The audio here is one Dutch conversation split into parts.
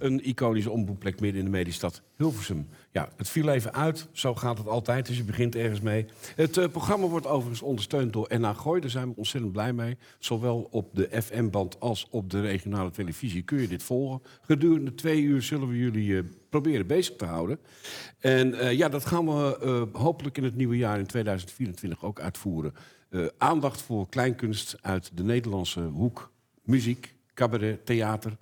een iconische omroepplek midden in de mediestad Hilversum. Ja, het viel even uit. Zo gaat het altijd, dus je begint ergens mee. Het eh, programma wordt overigens ondersteund door NA Gooi. Daar zijn we ontzettend blij mee. Zowel op de FM-band als op de regionale televisie kun je dit volgen. Gedurende twee uur zullen we jullie eh, proberen bezig te houden. En eh, ja, dat gaan we hopelijk in het nieuwe jaar in 2024 ook uitvoeren. Aandacht voor kleinkunst uit de Nederlandse hoek. Muziek, cabaret, theater,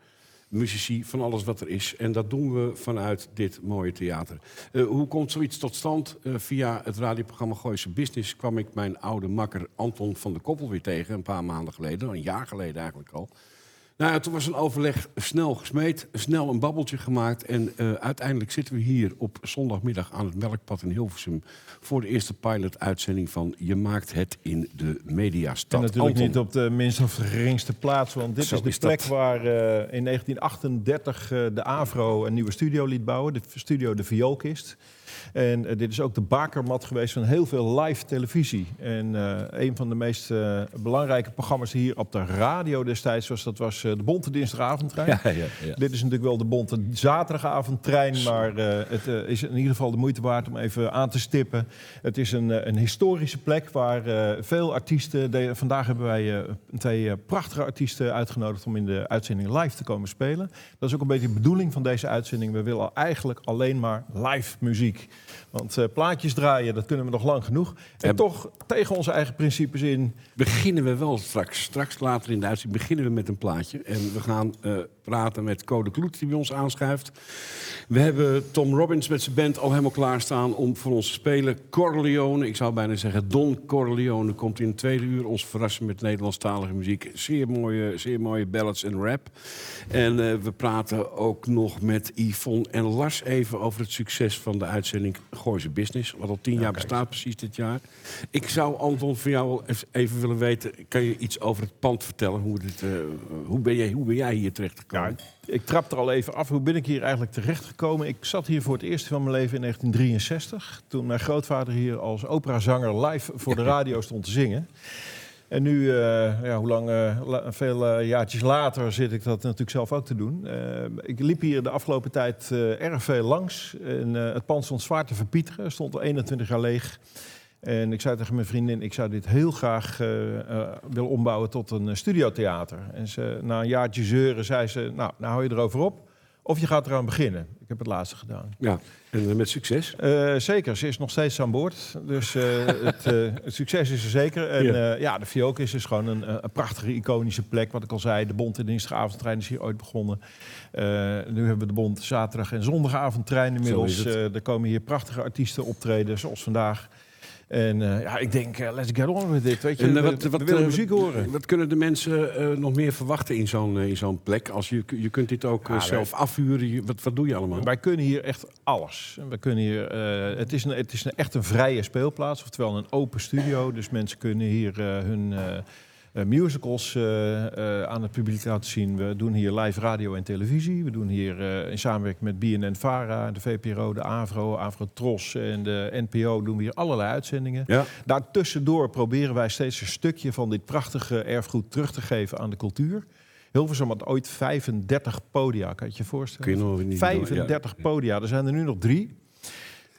muzici, van alles wat er is. En dat doen we vanuit dit mooie theater. Eh, hoe komt zoiets tot stand? Eh, via het radioprogramma Gooise Business kwam ik mijn oude makker Anton van der Koppel weer tegen... een paar maanden geleden, een jaar geleden eigenlijk al... Nou, ja, toen was een overleg snel gesmeed, snel een babbeltje gemaakt. En uh, uiteindelijk zitten we hier op zondagmiddag aan het Melkpad in Hilversum... voor de eerste pilot-uitzending van Je maakt het in de mediastad. En natuurlijk Anton. niet op de minst of geringste plaats. Want dit Zo is de is plek dat. waar eh, in 1938 eh, de AVRO een nieuwe studio liet bouwen. De studio De Vioolkist. En eh, dit is ook de bakermat geweest van heel veel live televisie. En eh, een van de meest eh, belangrijke programma's hier op de radio destijds was... dat was de Bonte Dinsdagavondtrein. Ja, ja, ja. Dit is natuurlijk wel de bonte zaterdagavondtrein, maar het is in ieder geval de moeite waard om even aan te stippen. Het is een, een historische plek waar veel artiesten... de- vandaag hebben wij twee prachtige artiesten uitgenodigd om in de uitzending live te komen spelen. Dat is ook een beetje de bedoeling van deze uitzending. We willen eigenlijk alleen maar live muziek. Want eh, plaatjes draaien, dat kunnen we nog lang genoeg. En toch tegen onze eigen principes in... Beginnen we wel straks. Straks later in de uitzending beginnen we met een plaatje. En we gaan eh, praten met Code Kloet, die bij ons aanschuift. We hebben Tom Robbins met zijn band al helemaal klaarstaan om voor ons te spelen. Corleone, ik zou bijna zeggen Don Corleone, komt in het tweede uur ons verrassen met Nederlandstalige muziek. Zeer mooie, zeer mooie ballads en rap. En eh, we praten ook nog met Yvonne en Lars even over het succes van de uitzending Gooise Business. Wat al tien jaar bestaat precies dit jaar. Ik zou Anton van jou even- willen weten, kan je iets over het pand vertellen? Hoe, dit, eh, hoe, ben, jij, hoe ben jij hier terecht gekomen? Ik trap er al even af. Hoe ben ik hier eigenlijk terechtgekomen? Ik zat hier voor het eerst van mijn leven in 1963. Toen mijn grootvader hier als operazanger live voor de radio stond te zingen. En nu, eh, ja, hoe lang, la- veel eh, jaartjes later zit ik dat natuurlijk zelf ook te doen. Ik liep hier de afgelopen tijd erg veel langs. En, het pand stond zwaar te verpieteren, stond al 21 jaar leeg. En ik zei tegen mijn vriendin, ik zou dit heel graag willen ombouwen tot een studiotheater. En ze, na een jaartje zeuren zei ze, nou, nou hou je erover op. Of je gaat eraan beginnen. Ik heb het laatste gedaan. Ja, en eh, met succes. Eh, zeker, ze is nog steeds aan boord. Dus eh, het, het succes is er zeker. En Ja. ja, de Fiokis is gewoon een, een prachtige, iconische plek. Wat ik al zei, de Bond en Dinsdagavondtrein is hier ooit begonnen. Nu hebben we de Bond zaterdag en zondagavondtrein inmiddels. Er komen hier prachtige artiesten optreden, zoals vandaag. En eh, ja, ik denk, eh, let's get on with. Weet je, En, eh, we, we eh, muziek horen. Wat kunnen de mensen nog meer verwachten in zo'n in zo'n plek? Als je, je kunt dit ook Ah, zelf afhuren. Je- Wat, wat doe je allemaal? Wij kunnen hier echt alles. We kunnen hier, het is, een, het is een, echt een vrije speelplaats, oftewel een open studio. Dus mensen kunnen hier hun musicals eh, eh, aan het publiek laten zien. We doen hier live radio en televisie. We doen hier eh, in samenwerking met BNN-Vara, de VPRO, de AVRO, AVRO Tros en de NPO doen we hier allerlei uitzendingen. Ja, Daartussendoor proberen wij steeds een stukje van dit prachtige erfgoed terug te geven aan de cultuur. Hilversum had ooit 35 podia, kan je je voorstellen? kun je nog niet 35 podia. Er zijn er nu nog drie.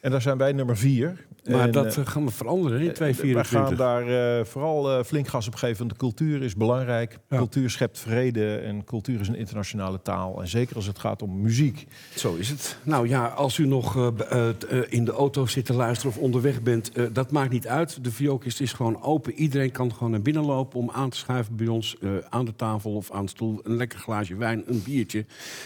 En daar zijn wij nummer vier. Maar En, dat eh, eh, gaan we veranderen in wij 2024. gaan daar eh, vooral eh, flink gas op geven. Want de cultuur is belangrijk. Ja. Cultuur schept vrede. En cultuur is een internationale taal. En zeker als het gaat om muziek. Zo is het. Nou ja, als u nog eh, eh, eh, in de auto zit te luisteren of onderweg bent, eh, dat maakt niet uit. De Viokist is gewoon open. Iedereen kan gewoon naar binnen lopen om aan te schuiven bij ons eh, aan de tafel of aan de stoel. Een lekker glaasje wijn, een biertje.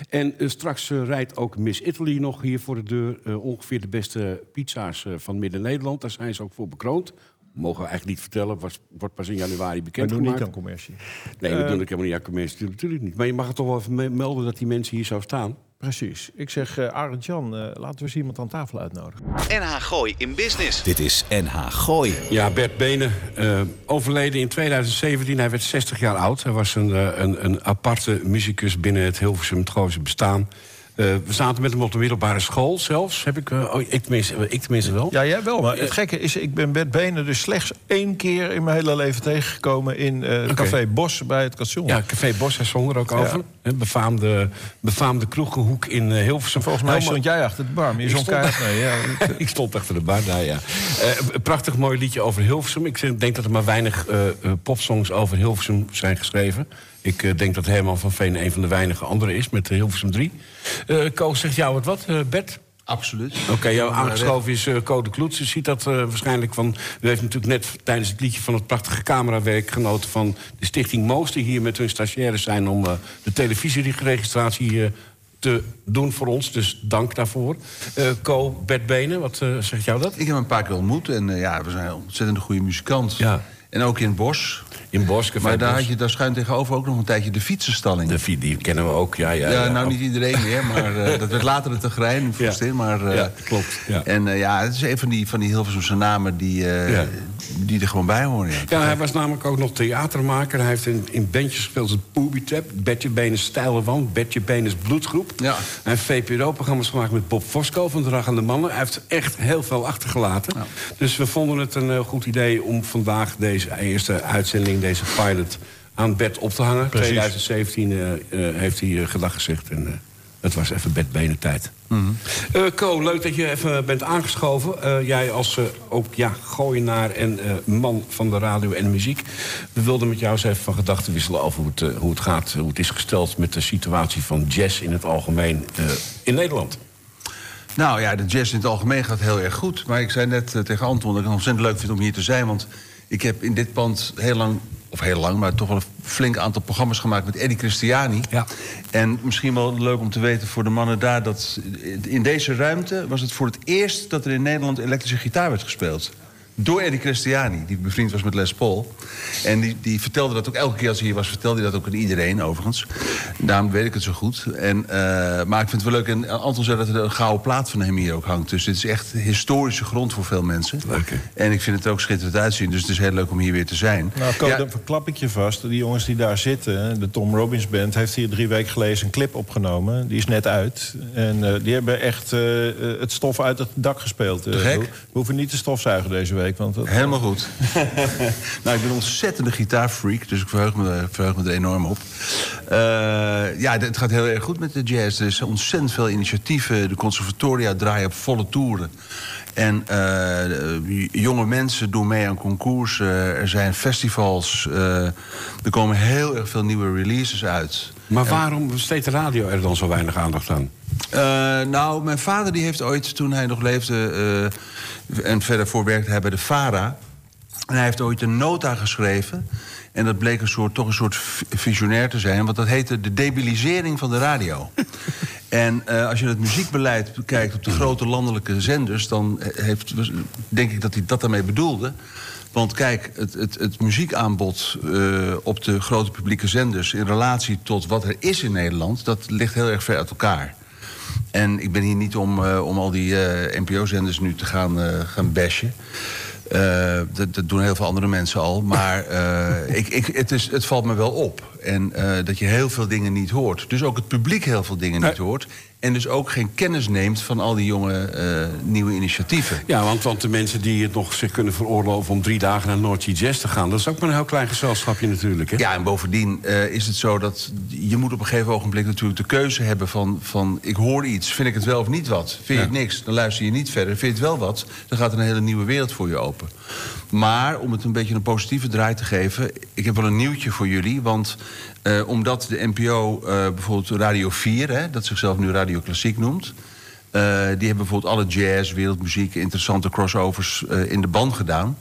En eh, straks eh, rijdt ook Miss Italy nog hier voor de deur. Eh, ongeveer de beste pizza's eh, van Midden-Nederland. Daar zijn ze ook voor bekroond. Mogen we eigenlijk niet vertellen. Was, wordt pas in januari We bekend doen niet aan commercie. Nee, we Eh, doen het helemaal niet aan commercie. Natuurlijk niet. Maar je mag het toch wel even me- melden dat die mensen hier zo staan. Precies. Ik zeg, eh Arend Jan, eh, laten we eens iemand aan tafel uitnodigen. NH Gooi in Business. Dit is NH Gooi. Ja, Bert Benen, eh, overleden in 2017. Hij werd 60 jaar oud. Hij was een, eh, een, een aparte muzikus binnen het Hilversum Gooise bestaan. Eh, we zaten met hem op de middelbare school zelfs. Heb ik, eh, oh, ik, tenminste, ik tenminste wel. Ja, jij wel. Maar het gekke is, ik ben Bert Benen dus slechts één keer in mijn hele leven tegengekomen... in eh, Café Bos bij het station. Ja, Café Bos, hij zong er ook over. Een befaamde, befaamde kroegenhoek in uh, Hilversum. Volgens mij Helemaal- stond jij achter de bar, maar je stond mee. Ja. ik stond achter de bar, daar, ja. Eh, prachtig mooi liedje over Hilversum. Ik denk dat er maar weinig eh, eh, popsongs over Hilversum zijn geschreven. Ik eh, denk dat Herman van Veen een van de weinige anderen is met eh, Hilversum 3. Eh Koos, zegt jou het wat, eh, Bert? Absoluut. Oké, jou aangeschoven is eh Code Kloets. U ziet dat eh, waarschijnlijk van... U heeft natuurlijk net tijdens het liedje van het prachtige camerawerk... genoten van de stichting Moos... die hier met hun stagiaires zijn om eh, de televisieregistratie... eh, te doen voor ons, dus dank daarvoor. Eh Co, Bert Benen, wat eh, zegt jou dat? Ik heb hem een paar keer ontmoet en ja, we zijn een ontzettend goede muzikant. Ja. En ook in het bos. In Bosch, maar daar had je daar schuin tegenover ook nog een tijdje de fietsenstalling. De vi- die kennen we ook, ja. Ja, ja, ja, nou ook. niet iedereen meer, maar eh, dat werd later de Tegrijn in Voorstin. Maar, eh, Ja, klopt, ja. En eh, ja, het is een van die, van die Hilversumse namen die, Ja. Die er gewoon bij horen. Ja. Ja, hij was namelijk ook nog theatermaker. Hij heeft in, in bandjes gespeeld als Booby Trap, Bertje Benes Steile Wand, Bertje Benes Bloedgroep. Ja. Hij heeft VPRO-programma's gemaakt met Bob Fosco van Drag aan de Mannen. Hij heeft echt heel veel achtergelaten. Dus we vonden het een eh, goed idee om vandaag deze eerste uitzending, deze pilot, aan Bert op te hangen. Precies. 2017 eh, eh, heeft hij gedag gezegd en eh, het was even Bert Benen tijd. Eh, Co, leuk dat je even bent aangeschoven. Eh, jij als eh, ook ja, gooienaar en eh, man van de radio en muziek. We wilden met jou eens even van gedachten wisselen over hoe het, eh, hoe het gaat, hoe het is gesteld met de situatie van jazz in het algemeen eh, in Nederland. Nou ja, de jazz in het algemeen gaat heel erg goed. Maar ik zei net eh, tegen Anton dat ik het ontzettend leuk vind om hier te zijn. Want ik heb in dit pand heel lang, of heel lang, maar toch wel een flink aantal programma's gemaakt met Eddie Christiani. Ja. En misschien wel leuk om te weten voor de mannen daar dat in deze ruimte was het voor het eerst dat er in Nederland elektrische gitaar werd gespeeld. Door Eddie Christiani, die bevriend was met Les Paul. En die, die vertelde dat ook elke keer als hij hier was, vertelde hij dat ook aan iedereen overigens. Daarom weet ik het zo goed. En, eh, maar ik vind het wel leuk. En Anton zei dat er een gouden plaat van hem hier ook hangt. Dus dit is echt historische grond voor veel mensen. Leuk? En ik vind het ook schitterend uitzien. Dus het is heel leuk om hier weer te zijn. Nou, Ko, Ja, dan verklap ik je vast. Die jongens die daar zitten, de Tom Robbins Band... heeft hier drie weken geleden een clip opgenomen. Die is net uit. En eh, die hebben echt eh, eh, het stof uit het dak gespeeld. Eh, we hoeven niet te stofzuigen deze week. Helemaal goed. nou, ik ben een ontzettende gitaarfreak, dus ik verheug me, verheug me er enorm op. Eh, ja, het gaat heel erg goed met de jazz. Er is ontzettend veel initiatieven. De conservatoria draaien op volle toeren. En eh, jonge mensen doen mee aan concours. Eh, er zijn festivals. Eh, er komen heel erg veel nieuwe releases uit. Maar waarom besteedt de radio er dan zo weinig aandacht aan? Eh, nou, mijn vader die heeft ooit, toen hij nog leefde... eh, en verder voor werkte hij bij de VARA... en hij heeft ooit een nota geschreven... en dat bleek een soort, toch een soort vi- visionair te zijn... want dat heette de debilisering van de radio. en eh, als je het muziekbeleid bekijkt op de grote landelijke zenders... dan heeft, denk ik dat hij dat daarmee bedoelde... Want kijk, het, het, het muziekaanbod eh, op de grote publieke zenders... in relatie tot wat er is in Nederland... dat ligt heel erg ver uit elkaar. En ik ben hier niet om, eh, om al die eh, NPO-zenders nu te gaan, gaan bashen. Dat, dat doen heel veel andere mensen al. Maar ik, ik, het, is, het valt me wel op. En dat je heel veel dingen niet hoort. Dus ook het publiek heel veel dingen niet hoort. En dus ook geen kennis neemt van al die jonge eh, nieuwe initiatieven. Ja, want, want de mensen die het nog zich kunnen veroorloven om drie dagen naar Noordse Jazz te gaan, dat is ook maar een heel klein gezelschapje natuurlijk. Hè? Ja, en bovendien eh, is het zo dat je moet op een gegeven ogenblik natuurlijk de keuze hebben van, van ik hoor iets, vind ik het wel of niet wat? Vind je het niks, dan luister je niet verder. Vind je het wel wat, dan gaat er een hele nieuwe wereld voor je open. Maar om het een beetje een positieve draai te geven, ik heb wel een nieuwtje voor jullie. Want eh, omdat de NPO eh, bijvoorbeeld Radio 4, hè, dat zichzelf nu Radio Klassiek noemt. eh, die hebben bijvoorbeeld alle jazz, wereldmuziek, interessante crossovers in de band gedaan.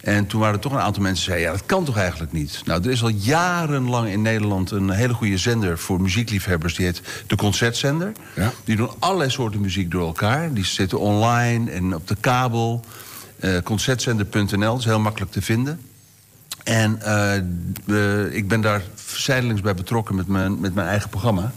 En toen waren er toch een aantal mensen die zeiden... ja, dat kan toch eigenlijk niet? Nou, er is al jarenlang in Nederland een hele goede zender... voor muziekliefhebbers, die heet de Concertzender. Ja. Die doen allerlei soorten muziek door elkaar. Die zitten online en op de kabel. Eh concertzender.nl, dat is heel makkelijk te vinden. En eh, ik ben daar zijdelings bij betrokken met mijn, met mijn eigen programma.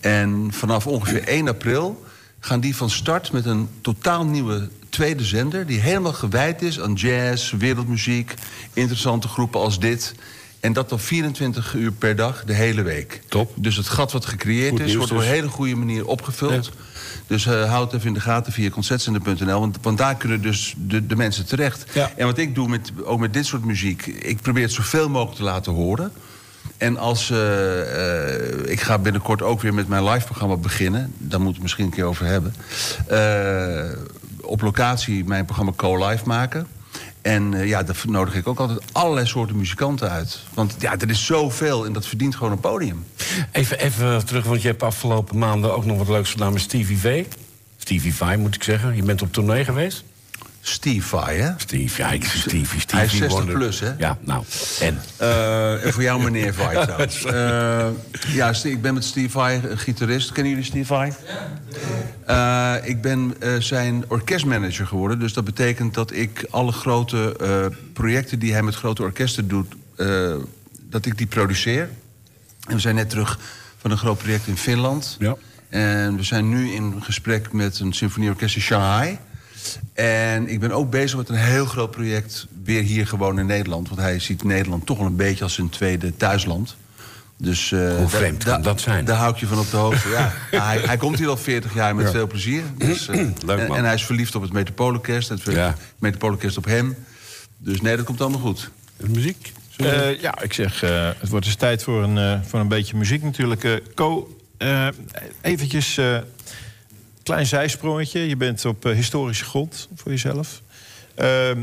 En vanaf ongeveer 1 april gaan die van start met een totaal nieuwe tweede zender... die helemaal gewijd is aan jazz, wereldmuziek, interessante groepen als dit. En dat dan 24 uur per dag, de hele week. Top. Dus het gat wat gecreëerd Goed is, nieuws wordt op dus. een hele goede manier opgevuld. Dus eh, houd even in de gaten via concertzender.nl. Want, want daar kunnen dus de, de mensen terecht. Ja. En wat ik doe met, ook met dit soort muziek... ik probeer het zoveel mogelijk te laten horen. En als... eh, eh, ik ga binnenkort ook weer met mijn live-programma beginnen. Daar moeten we het misschien een keer over hebben. Op locatie mijn programma Co-Live maken. En eh, ja, daar nodig ik ook altijd allerlei soorten muzikanten uit. Want ja, er is zoveel en dat verdient gewoon een podium. Even, even terug, want je hebt afgelopen maanden ook nog wat leuks gedaan met Stevie V. Stevie V moet ik zeggen. Je bent op tournee geweest. Steve Vai, hè? Steve, ja, ik Stevie, Stevie. Hij is 60 Wonder. plus, hè? Ja, nou, en? Eh, en voor jou meneer Vai trouwens. Eh, ja, Ste- ik ben met Steve Vai, een gitarist. Kennen jullie Steve Vai? Eh, ik ben eh, zijn orkestmanager geworden. Dus dat betekent dat ik alle grote eh, projecten die hij met grote orkesten doet... eh, dat ik die produceer. En we zijn net terug van een groot project in Finland. Ja. En we zijn nu in gesprek met een symfonieorkest in Shanghai. En ik ben ook bezig met een heel groot project weer hier gewoon in Nederland. Want hij ziet Nederland toch wel een beetje als zijn tweede thuisland. Dus, eh, Hoe vreemd kan dat zijn? Daar hou ik je van op de hoogte, ja. Hij, hij komt hier al 40 jaar met veel plezier. Dus, eh, Leuk, en, man. en hij is verliefd op het Metropoolorkest. En het Ja. Op hem. Dus nee, dat komt allemaal goed. Muziek? Eh, ja, ik zeg, eh, het wordt dus tijd voor een, eh, voor een beetje muziek natuurlijk. Eh Co, eh, eventjes, eh, klein zijsprongetje. Je bent op eh, historische grond voor jezelf. Ehm,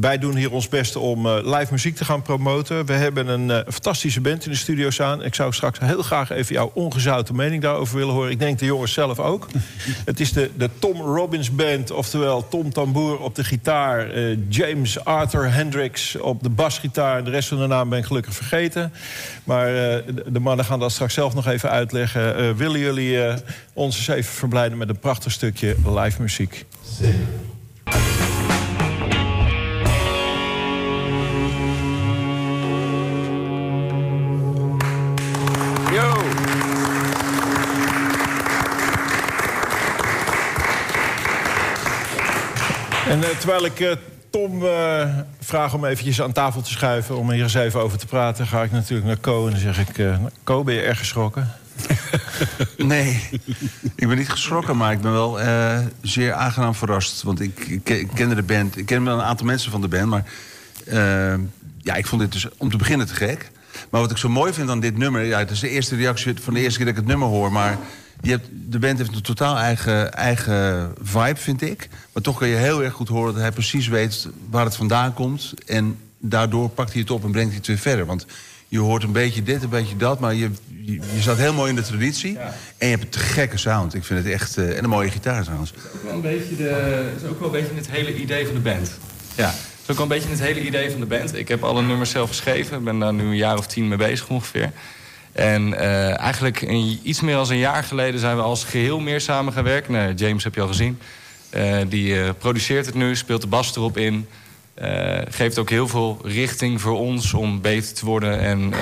wij doen hier ons best om eh, live muziek te gaan promoten. We hebben een eh, fantastische band in de studio staan. Ik zou straks heel graag even jouw ongezouten mening daarover willen horen. Ik denk de jongens zelf ook. Het is de, de Tom Robbins Band, oftewel Tom Tamboer op de gitaar... eh, James Arthur Hendricks op de basgitaar. De rest van de naam ben ik gelukkig vergeten. Maar eh, de, de mannen gaan dat straks zelf nog even uitleggen. Eh, willen jullie eh, ons eens even verblijden met een prachtig stukje live muziek? Yo! Terwijl ik eh, Tom eh, vraag om eventjes aan tafel te schuiven... om hier eens even over te praten... ga ik natuurlijk naar Co en dan zeg ik... eh Co, ben je erg geschrokken? Nee, ik ben niet geschrokken, maar ik ben wel eh, zeer aangenaam verrast. Want ik, ik, ken- ik kende de band, ik ken wel een aantal mensen van de band, maar eh, ja, ik vond dit dus om te beginnen te gek. Maar wat ik zo mooi vind aan dit nummer, ja, het is de eerste reactie van de eerste keer dat ik het nummer hoor, maar je hebt, de band heeft een totaal eigen, eigen vibe, vind ik. Maar toch kan je heel erg goed horen dat hij precies weet waar het vandaan komt. En daardoor pakt hij het op en brengt hij het weer verder. Want je hoort een beetje dit, een beetje dat, maar je, je, je staat heel mooi in de traditie. En je hebt een gekke sound. Ik vind het echt... eh, en een mooie gitaar trouwens. ook wel een beetje de, het is ook wel een beetje het hele idee van de band. Ja, het is ook wel een beetje het hele idee van de band. Ik heb alle nummers zelf geschreven. Ik ben daar nu een jaar of tien mee bezig ongeveer. En eh, eigenlijk iets meer dan een jaar geleden zijn we als geheel meer samen. Nou, James heb je al gezien. Eh, die eh, produceert het nu, speelt de bas erop in. Geeft ook heel veel richting voor ons om beter te worden en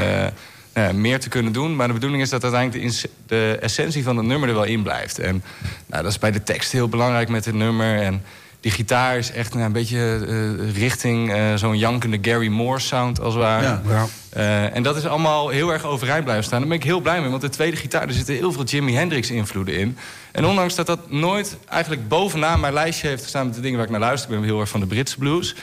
nou meer te kunnen doen. Maar de bedoeling is dat uiteindelijk de, de essentie van het nummer er wel in blijft. En nou, dat is bij de tekst heel belangrijk met het nummer. En die gitaar is echt nou, een beetje eh, richting eh, zo'n jankende Gary Moore sound als het ware. Ja. Ja. Eh, en dat is allemaal heel erg overeind blijven staan. Daar ben ik heel blij mee, want de tweede gitaar... er zitten heel veel Jimi Hendrix invloeden in. En ondanks dat dat nooit eigenlijk bovenaan mijn lijstje heeft gestaan... met de dingen waar ik naar luister, ik ben heel erg van de Britse blues...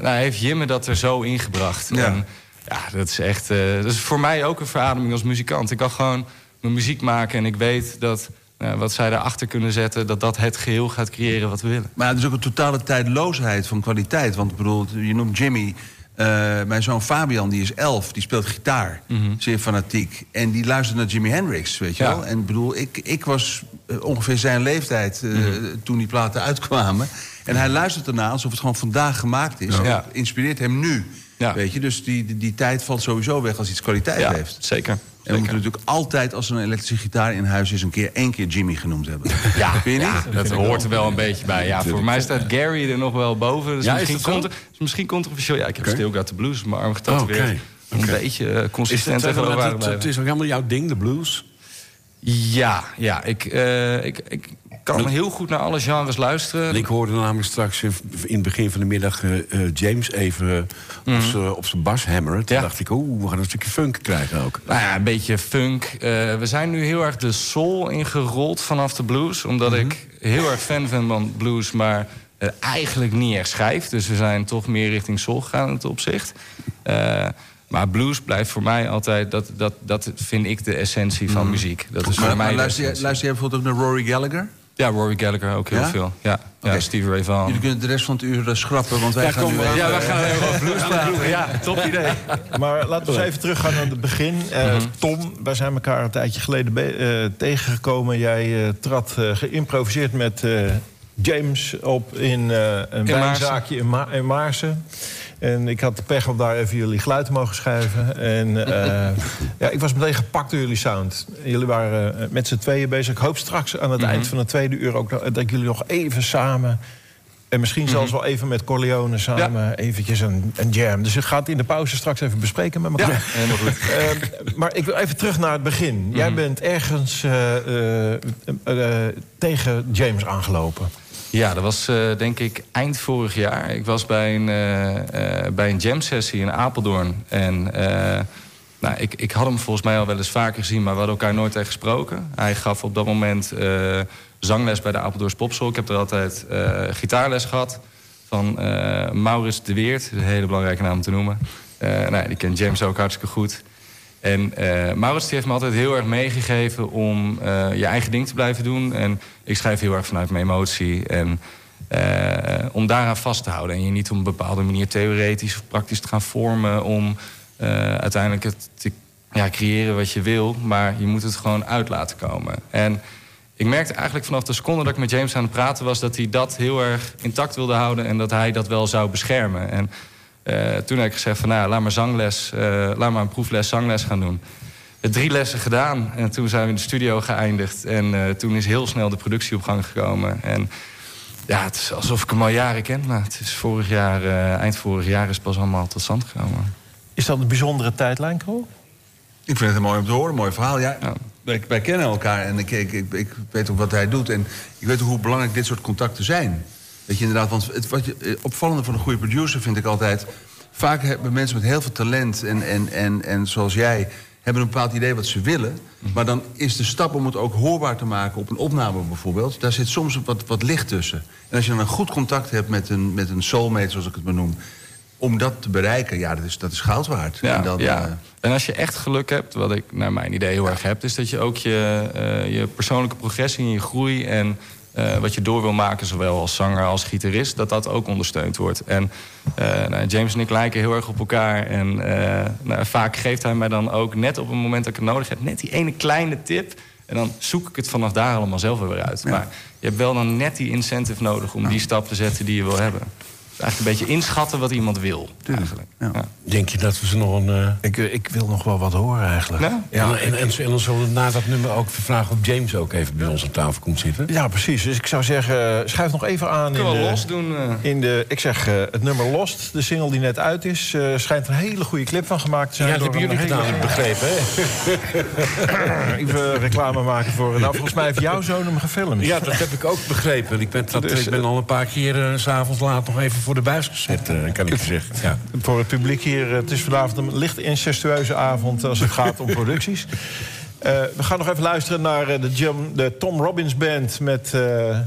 nou, heeft Jimme dat er zo ingebracht. Ja. En ja, dat is echt... dat is voor mij ook een verademing als muzikant. Ik kan gewoon mijn muziek maken en ik weet dat... nou, wat zij daarachter kunnen zetten, dat dat het geheel gaat creëren wat we willen. Maar het is ook een totale tijdloosheid van kwaliteit. Want ik bedoel, je noemt Jimmy. eh, mijn zoon Fabian, die is elf, die speelt gitaar. Zeer fanatiek. En die luistert naar Jimi Hendrix, weet je Ja. wel. En ik bedoel, ik, ik was eh, ongeveer zijn leeftijd eh, toen die platen uitkwamen. En hij luistert ernaar alsof het gewoon vandaag gemaakt is. En Ja. dat inspireert hem nu. Ja. Weet je, dus die, die, die tijd valt sowieso weg als iets kwaliteit Ja, heeft. zeker. En we moeten natuurlijk altijd, als er een elektrische gitaar in huis is... een keer één keer Jimmy genoemd hebben. Ja, Vind je ja, niet? dat hoort er wel een beetje bij. Ja, voor mij staat Gary er nog wel boven. Dus Ja, is misschien, contra- is misschien controversieel. Ja, ik heb Oké. Still Got the Blues mijn arm getatoeëerd. Oké, Een oké. beetje eh, consistent eh, tegenover het, waar het, is ook helemaal jouw ding, de blues? Ja, ja ik, eh, ik, ik, kan heel goed naar alle genres luisteren. En ik hoorde namelijk straks in het begin van de middag eh, eh, James even eh, op op zijn bas hammeren. Toen Ja. dacht ik, oeh, we gaan een stukje funk krijgen ook. Nou ja, een beetje funk. We zijn nu heel erg de soul ingerold vanaf de blues. Omdat ik heel erg fan ben van blues, maar eigenlijk niet echt schrijf. Dus we zijn toch meer richting soul gegaan in het opzicht. Maar blues blijft voor mij altijd... Dat, dat, dat vind ik de essentie van muziek. Dat is Maar, voor mij maar luister, jij, luister jij bijvoorbeeld ook naar Rory Gallagher? Ja, Rory Gallagher ook heel Ja? veel. Ja, ja Oké. Stevie Ray Vaughan. Jullie kunnen de rest van het uur eh, schrappen, want wij Ja, gaan kom nu... Ja, we gaan even over blues praten. Ja, top idee. Maar laten we eens even teruggaan naar het begin. Eh, Tom, wij zijn elkaar een tijdje geleden eh, tegengekomen. Jij eh, trad eh, geïmproviseerd met eh, James op in eh, een In wijnzaakje in, Ma in Maarsen. En ik had de pech om daar even jullie geluid te mogen schuiven. En eh, ja, ik was meteen gepakt door jullie sound. Jullie waren eh, met z'n tweeën bezig. Ik hoop straks aan het eind van het tweede uur ook dat, dat jullie nog even samen... En misschien zelfs wel even met Corleone samen eventjes een, een jam. Dus ik ga het in de pauze straks even bespreken met elkaar. Ja, helemaal goed. Eh, maar ik wil even terug naar het begin. Jij bent ergens eh, tegen James aangelopen. Ja, dat was eh, denk ik eind vorig jaar. Ik was bij een, eh, eh, bij een jam-sessie in Apeldoorn. En nou, ik, ik had hem volgens mij al wel eens vaker gezien... maar we hadden elkaar nooit echt gesproken. Hij gaf op dat moment zangles bij de Apeldoorns Popschool. Ik heb er altijd gitaarles gehad van Maurits de Weert. Een hele belangrijke naam te noemen. Nou, die kent James ook hartstikke goed. En eh Maurits heeft me altijd heel erg meegegeven om eh, je eigen ding te blijven doen. En ik schrijf heel erg vanuit mijn emotie. En eh, om daaraan vast te houden. En je niet op een bepaalde manier theoretisch of praktisch te gaan vormen... om uiteindelijk het te ja, creëren wat je wil. Maar je moet het gewoon uit laten komen. En ik merkte eigenlijk vanaf de seconde dat ik met James aan het praten was... dat hij dat heel erg intact wilde houden en dat hij dat wel zou beschermen. En toen heb ik gezegd van, nou, laat maar zangles, eh, laat maar een proefles zangles gaan doen. Het drie lessen gedaan en toen zijn we in de studio geëindigd. En eh, toen is heel snel de productie op gang gekomen. En ja, het is alsof ik hem al jaren ken. Maar het is vorig jaar, eh, eind vorig jaar is het pas allemaal tot stand gekomen. Is dat een bijzondere tijdlijn, Krol? Ik vind het een mooi om te horen, een mooi verhaal. Ja, Ja. Wij, wij kennen elkaar en ik, ik, ik, ik weet ook wat hij doet. En ik weet ook hoe belangrijk dit soort contacten zijn. Weet je inderdaad, want het wat je, eh, opvallende van een goede producer vind ik altijd... vaak hebben mensen met heel veel talent en, en, en, en zoals jij... hebben een bepaald idee wat ze willen. Maar dan is de stap om het ook hoorbaar te maken op een opname bijvoorbeeld... daar zit soms wat, wat licht tussen. En als je dan een goed contact hebt met een, met een soulmate, zoals ik het maar noem... om dat te bereiken, ja, dat is, dat is goud waard. Ja, en dan, ja. eh, en als je echt geluk hebt, wat ik naar mijn idee heel erg heb... is dat je ook je, eh, je persoonlijke progressie en je groei... en eh, wat je door wil maken, zowel als zanger als gitarist... dat dat ook ondersteund wordt. En eh, nou, James en ik lijken heel erg op elkaar. En eh, nou, vaak geeft hij mij dan ook net op het moment dat ik het nodig heb... net die ene kleine tip... En dan zoek ik het vanaf daar allemaal zelf weer uit. Maar je hebt wel dan net die incentive nodig om die stap te zetten die je wil hebben. Eigenlijk een beetje inschatten wat iemand wil. Eigenlijk. Ja. Ja. Denk je dat we ze nog een... eh, Ik, eh, ik wil nog wel wat horen eigenlijk. Ja? ja, en, en, en dan zullen we na dat nummer ook vragen of James ook even bij ons aan tafel komt zitten. Ja, precies. Dus ik zou zeggen, eh, schuif nog even aan in Kunnen we de, los doen? eh? in de... Ik zeg, het nummer Lost, de single die net uit is... eh, schijnt een hele goede clip van gemaakt te zijn. Ja, dat door hebben jullie gedaan, hele- begrepen. Hè? Even reclame maken voor... Nou, volgens mij heeft jouw zoon hem gefilmd. Ja, dat heb ik ook begrepen. Ik ben, dat, Dus, ik ben al een paar keer s s'avonds laat nog even voor de buis gezet, eh, kan ik je zeggen. Ja. Voor het publiek hier, eh, het is vanavond een licht incestueuze avond als het gaat om producties. Eh, we gaan nog even luisteren naar eh, de, Jim, de Tom Robbins Band met eh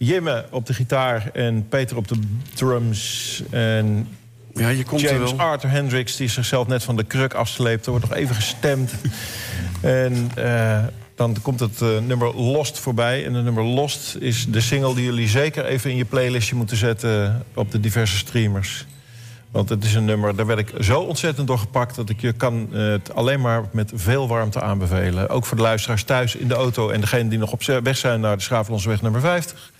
Jimme op de gitaar en Peter op de drums. En ja, je komt er James wel. Arthur Hendricks, die zichzelf net van de kruk afsleept. Er wordt nog even gestemd. en eh, dan komt het eh, nummer Lost voorbij. En het nummer Lost is de single die jullie zeker even in je playlistje moeten zetten... op de diverse streamers. Want het is een nummer, daar werd ik zo ontzettend door gepakt... dat ik je kan eh, het alleen maar met veel warmte aanbevelen. Ook voor de luisteraars thuis in de auto... en degenen die nog op weg zijn naar de Schaaflonsweg nummer 50.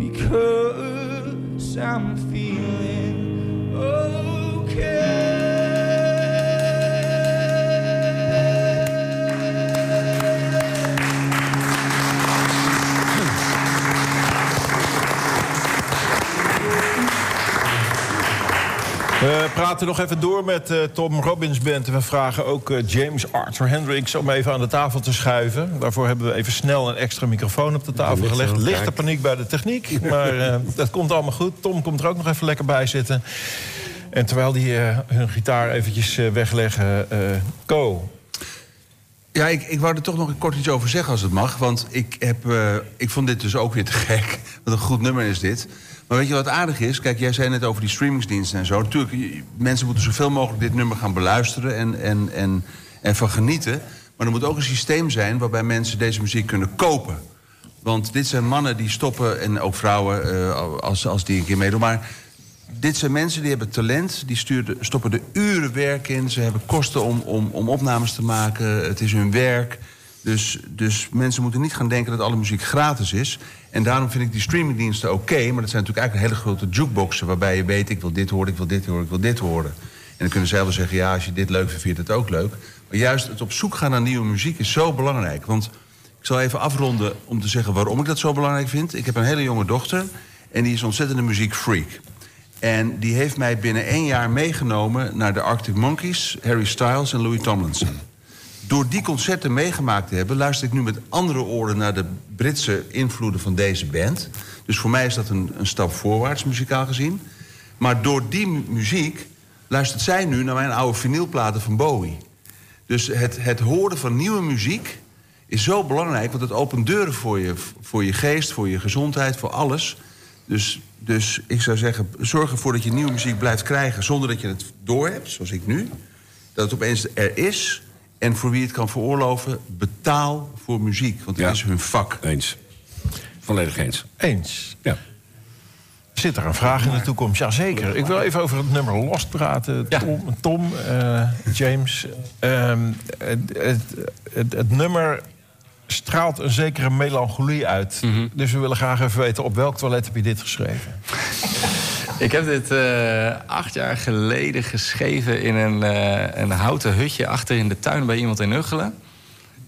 because I'm feeling okay. We praten nog even door met eh, Tom Robbins Band. En we vragen ook eh, James Arthur Hendricks om even aan de tafel te schuiven. Daarvoor hebben we even snel een extra microfoon op de tafel gelegd. Lichte paniek bij de techniek, maar eh, dat komt allemaal goed. Tom komt er ook nog even lekker bij zitten. En terwijl die hun gitaar eventjes wegleggen... Ko, Ja, ik, ik wou er toch nog kort iets over zeggen als het mag. Want ik, heb, ik vond dit dus ook weer te gek. Wat een goed nummer is dit. Maar weet je wat aardig is? Kijk, jij zei net over die streamingsdiensten en zo. Natuurlijk, mensen moeten zoveel mogelijk dit nummer gaan beluisteren en, en, en, en van genieten. Maar er moet ook een systeem zijn waarbij mensen deze muziek kunnen kopen. Want dit zijn mannen die stoppen, en ook vrouwen eh, als, als die een keer meedoen. Maar dit zijn mensen die hebben talent, die sturen, stoppen er uren werk in. Ze hebben kosten om, om, om opnames te maken. Het is hun werk. Dus, dus mensen moeten niet gaan denken dat alle muziek gratis is. En daarom vind ik die streamingdiensten oké. maar dat zijn natuurlijk eigenlijk hele grote jukeboxen... waarbij je weet, ik wil dit horen, ik wil dit horen, ik wil dit horen. En dan kunnen zij wel zeggen, ja, als je dit leuk vindt, vind je het ook leuk. Maar juist het op zoek gaan naar nieuwe muziek is zo belangrijk. Want ik zal even afronden om te zeggen waarom ik dat zo belangrijk vind. Ik heb een hele jonge dochter en die is een ontzettende muziekfreak. En die heeft mij binnen één jaar meegenomen naar de Arctic Monkeys, Harry Styles en Louis Tomlinson. Door die concerten meegemaakt te hebben, luister ik nu met andere oren naar de Britse invloeden van deze band. Dus voor mij is dat een, een stap voorwaarts, muzikaal gezien. Maar door die mu- muziek luistert zij nu naar mijn oude vinylplaten van Bowie. Dus het, het horen van nieuwe muziek is zo belangrijk, want het opent deuren voor je, voor je geest, voor je gezondheid, voor alles. Dus, dus ik zou zeggen, zorg ervoor dat je nieuwe muziek blijft krijgen zonder dat je het doorhebt, zoals ik nu. Dat het opeens er is. En voor wie het kan veroorloven, betaal voor muziek. Want het Ja. is hun vak. Eens. Volledig eens. eens. Ja. Zit er een vraag in de toekomst? Jazeker. Ik wil even over het nummer Lost praten. Ja. Tom, Tom eh, James. Ehm, het, het, het, het nummer straalt een zekere melancholie uit. Dus we willen graag even weten... op welk toilet heb je dit geschreven? Ik heb dit eh, acht jaar geleden geschreven in een, eh, een houten hutje achter in de tuin bij iemand in Uggelen.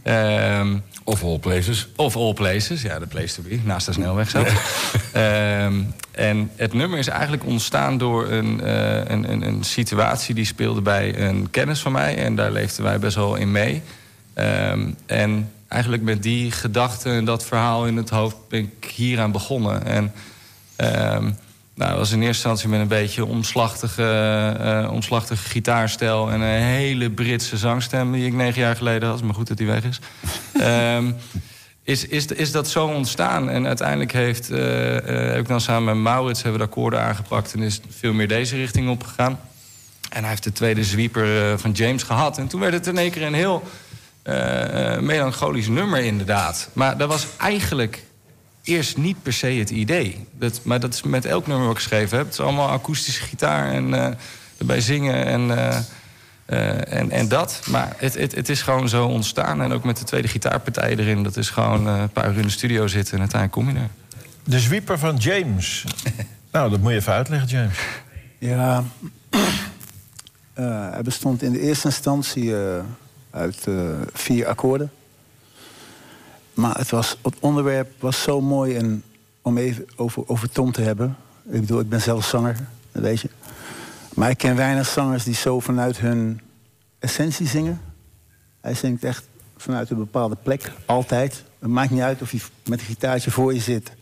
Ehm, Of all places. of all places, ja, de place to be, naast de snelweg zo. Ehm, en het nummer is eigenlijk ontstaan door een, eh, een, een, een situatie die speelde bij een kennis van mij. En daar leefden wij best wel in mee. Ehm, en eigenlijk met die gedachte en dat verhaal in het hoofd ben ik hieraan begonnen. En nou, dat was in eerste instantie met een beetje omslachtige, omslachtige gitaarstijl... en een hele Britse zangstem die ik negen jaar geleden had. Maar goed dat die weg is. Ehm, is, is, is dat zo ontstaan. En uiteindelijk heeft, eh, eh, heb ik dan samen met Maurits hebben we de akkoorden aangepakt... en is veel meer deze richting opgegaan. En hij heeft de tweede sweeper van James gehad. En toen werd het in één keer een heel melancholisch nummer inderdaad. Maar dat was eigenlijk eerst niet per se het idee. Dat, maar dat is met elk nummer wat ik geschreven heb. Het is allemaal akoestische gitaar en eh, erbij zingen en, eh, eh, en, en dat. Maar het, het, het is gewoon zo ontstaan. En ook met de tweede gitaarpartij erin. Dat is gewoon eh, een paar uur in de studio zitten en uiteindelijk kom je er. De zwieper van James. nou, dat moet je even uitleggen, James. Ja, eh, hij bestond in de eerste instantie eh, uit eh, vier akkoorden. Maar het, was, het onderwerp was zo mooi en om even over, over Tom te hebben. Ik bedoel, ik ben zelf zanger, weet je. Maar ik ken weinig zangers die zo vanuit hun essentie zingen. Hij zingt echt vanuit een bepaalde plek, altijd. Het maakt niet uit of hij met een gitaartje voor je zit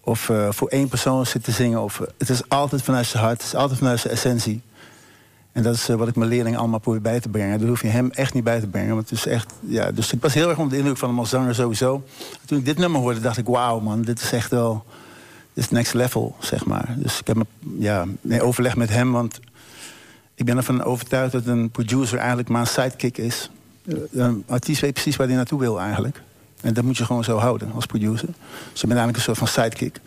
of eh, voor één persoon zit te zingen. Of, eh, het is altijd vanuit zijn hart, het is altijd vanuit zijn essentie. En dat is eh, wat ik mijn leerlingen allemaal probeer bij te brengen. Dat hoef je hem echt niet bij te brengen. Want het is echt, ja, dus ik was heel erg onder de indruk van hem als zanger sowieso. Toen ik dit nummer hoorde, dacht ik, wauw man, dit is echt wel... Dit is next level, zeg maar. Dus ik heb me, ja, overleg met hem, want... Ik ben ervan overtuigd dat een producer eigenlijk maar een sidekick is. Eh, Een artiest weet precies waar hij naartoe wil eigenlijk. En dat moet je gewoon zo houden als producer. Dus je bent eigenlijk een soort van sidekick.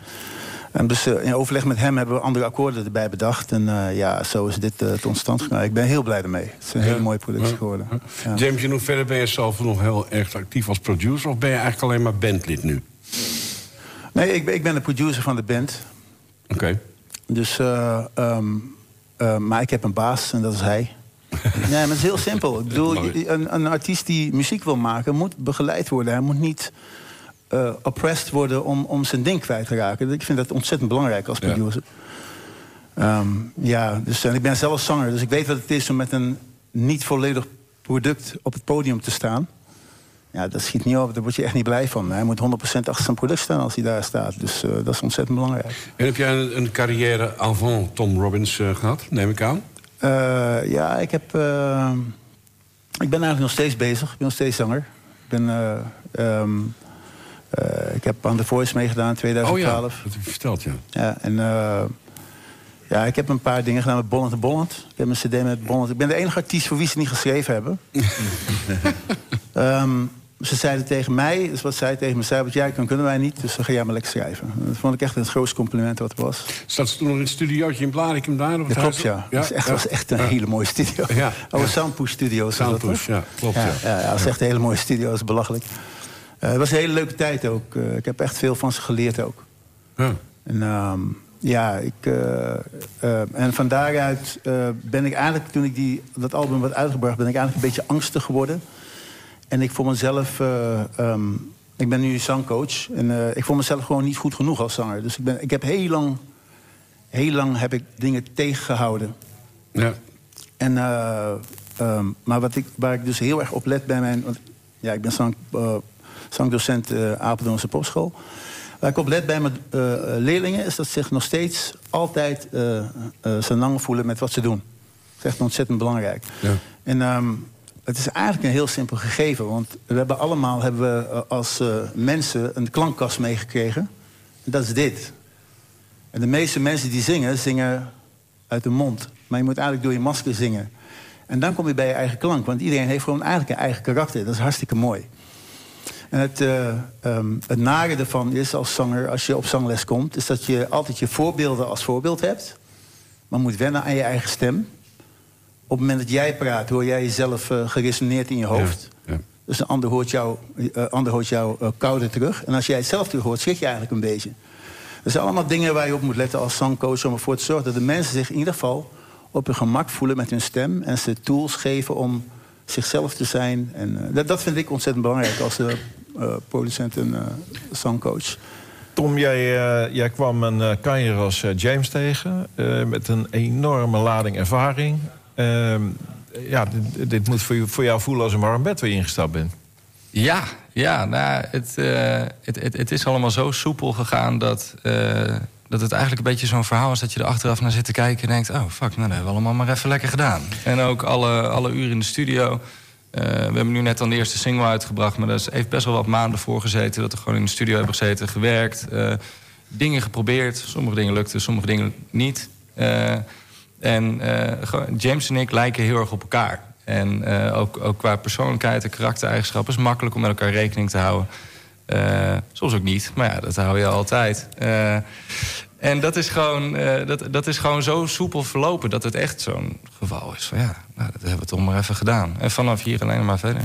En dus eh, in overleg met hem hebben we andere akkoorden erbij bedacht. En eh, ja, zo is dit eh, tot stand gekomen. Ik ben heel blij ermee. Het is een hele mooie productie geworden. Ja. James, in hoeverre ben je zelf nog heel erg actief als producer... of ben je eigenlijk alleen maar bandlid nu? Nee, ik ben, ik ben de producer van de band. Oké. Dus, eh, ehm, eh, maar ik heb een baas en dat is hij. nee, maar het is heel simpel. Ik bedoel, een, een artiest die muziek wil maken, moet begeleid worden. Hij moet niet eh, oppressed worden om, om zijn ding kwijt te raken. Ik vind dat ontzettend belangrijk als Ja. producer. Ehm, ja, dus en ik ben zelf zanger, dus ik weet wat het is om met een niet volledig product op het podium te staan. Ja, dat schiet niet op, daar word je echt niet blij van. Hij moet 100% achter zijn product staan als hij daar staat. Dus eh, dat is ontzettend belangrijk. En heb jij een, een carrière avant Tom Robbins eh, gehad, neem ik aan? Ja, ik heb. ik ben eigenlijk nog steeds bezig. Ik ben nog steeds zanger. Ik ben. eh, ehm, eh, ik heb aan The Voice meegedaan in Oh ja, 2012. dat heb je verteld, ja. ja. en eh, ja, ik heb een paar dingen gedaan met Bolland en Bolland. Ik heb een cd met Bolland. Ik ben de enige artiest voor wie ze niet geschreven hebben. Ehm, ze zeiden tegen mij, dus wat zij tegen me zei, wat jij kan, kunnen wij niet. Dus dan ga jij maar lekker schrijven. Dat vond ik echt het grootste compliment wat er was. Zat ze toen nog in het studiootje in Blarikum daar? Of Dat klopt, huis? ja. Dat was echt een hele mooie studio. Ja. Oh, Soundpush Studios. was dat, Soundpush, ja, klopt, Ja, ja. ja, ja, dat is echt een hele mooie studio. Dat is belachelijk. Eh, het was een hele leuke tijd ook. Eh, ik heb echt veel van ze geleerd ook. Ja. En ehm, ja, ik, eh, en van daaruit ben ik eigenlijk, toen ik die, dat album werd uitgebracht, ben ik eigenlijk een beetje angstig geworden. En ik vond mezelf, eh, ehm, ik ben nu zangcoach, en ik vond mezelf gewoon niet goed genoeg als zanger. Dus ik, ben, ik heb heel lang, heel lang heb ik dingen tegengehouden. Ja. En, eh, ehm, maar wat ik, waar ik dus heel erg op let bij mijn... Want, ja, ik ben zang, zangdocent uh, Apeldoornse Postschool. Waar ik op let bij mijn eh, leerlingen is dat ze zich nog steeds altijd eh eh, zijn lang voelen met wat ze doen. Dat is echt ontzettend belangrijk. Ja. En ehm, het is eigenlijk een heel simpel gegeven. Want we hebben allemaal hebben we, eh, als eh, mensen een klankkast meegekregen. En dat is dit. En de meeste mensen die zingen, zingen uit de mond. Maar je moet eigenlijk door je masker zingen. En dan kom je bij je eigen klank. Want iedereen heeft gewoon eigenlijk een eigen karakter. Dat is hartstikke mooi. En het, eh, ehm, het nare ervan is als zanger, als je op zangles komt... is dat je altijd je voorbeelden als voorbeeld hebt. Maar moet wennen aan je eigen stem. Op het moment dat jij praat, hoor jij jezelf eh, geresoneerd in je hoofd. Ja, ja. Dus een ander hoort jou, eh, ander hoort jou kouder terug. En als jij het zelf terug hoort, schrik je eigenlijk een beetje. Dat zijn allemaal dingen waar je op moet letten als zangcoach... om ervoor te zorgen dat de mensen zich in ieder geval op hun gemak voelen met hun stem... en ze tools geven om zichzelf te zijn. En, eh, dat, dat vind ik ontzettend belangrijk als eh, eh, producent en zangcoach. Tom, jij, jij kwam een uh, kanjer als James tegen... eh, met een enorme lading ervaring. Ehm, ja, dit, dit moet voor, je- voor jou voelen als een warm bed waar je ingestapt bent. Ja, ja nou, het, eh, het, het, het is allemaal zo soepel gegaan dat, eh, dat het eigenlijk een beetje zo'n verhaal is dat je er achteraf naar zit te kijken en denkt: oh fuck, nou, dat hebben we allemaal maar even lekker gedaan. En ook alle, alle uren in de studio. Eh, we hebben nu net dan de eerste single uitgebracht, maar dat heeft best wel wat maanden voor gezeten. Dat we gewoon in de studio hebben gezeten, gewerkt, eh, dingen geprobeerd. Sommige dingen lukten, sommige dingen niet. Eh, en James en ik lijken heel erg op elkaar. En ook, ook qua persoonlijkheid en karaktereigenschappen is makkelijk om met elkaar rekening te houden. Eh, soms ook niet, maar ja, dat hou je altijd. Eh, en dat is, gewoon, eh, dat, dat is gewoon zo soepel verlopen dat het echt zo'n geval is. Van ja, nou, dat hebben we toch maar even gedaan. En vanaf hier alleen maar verder.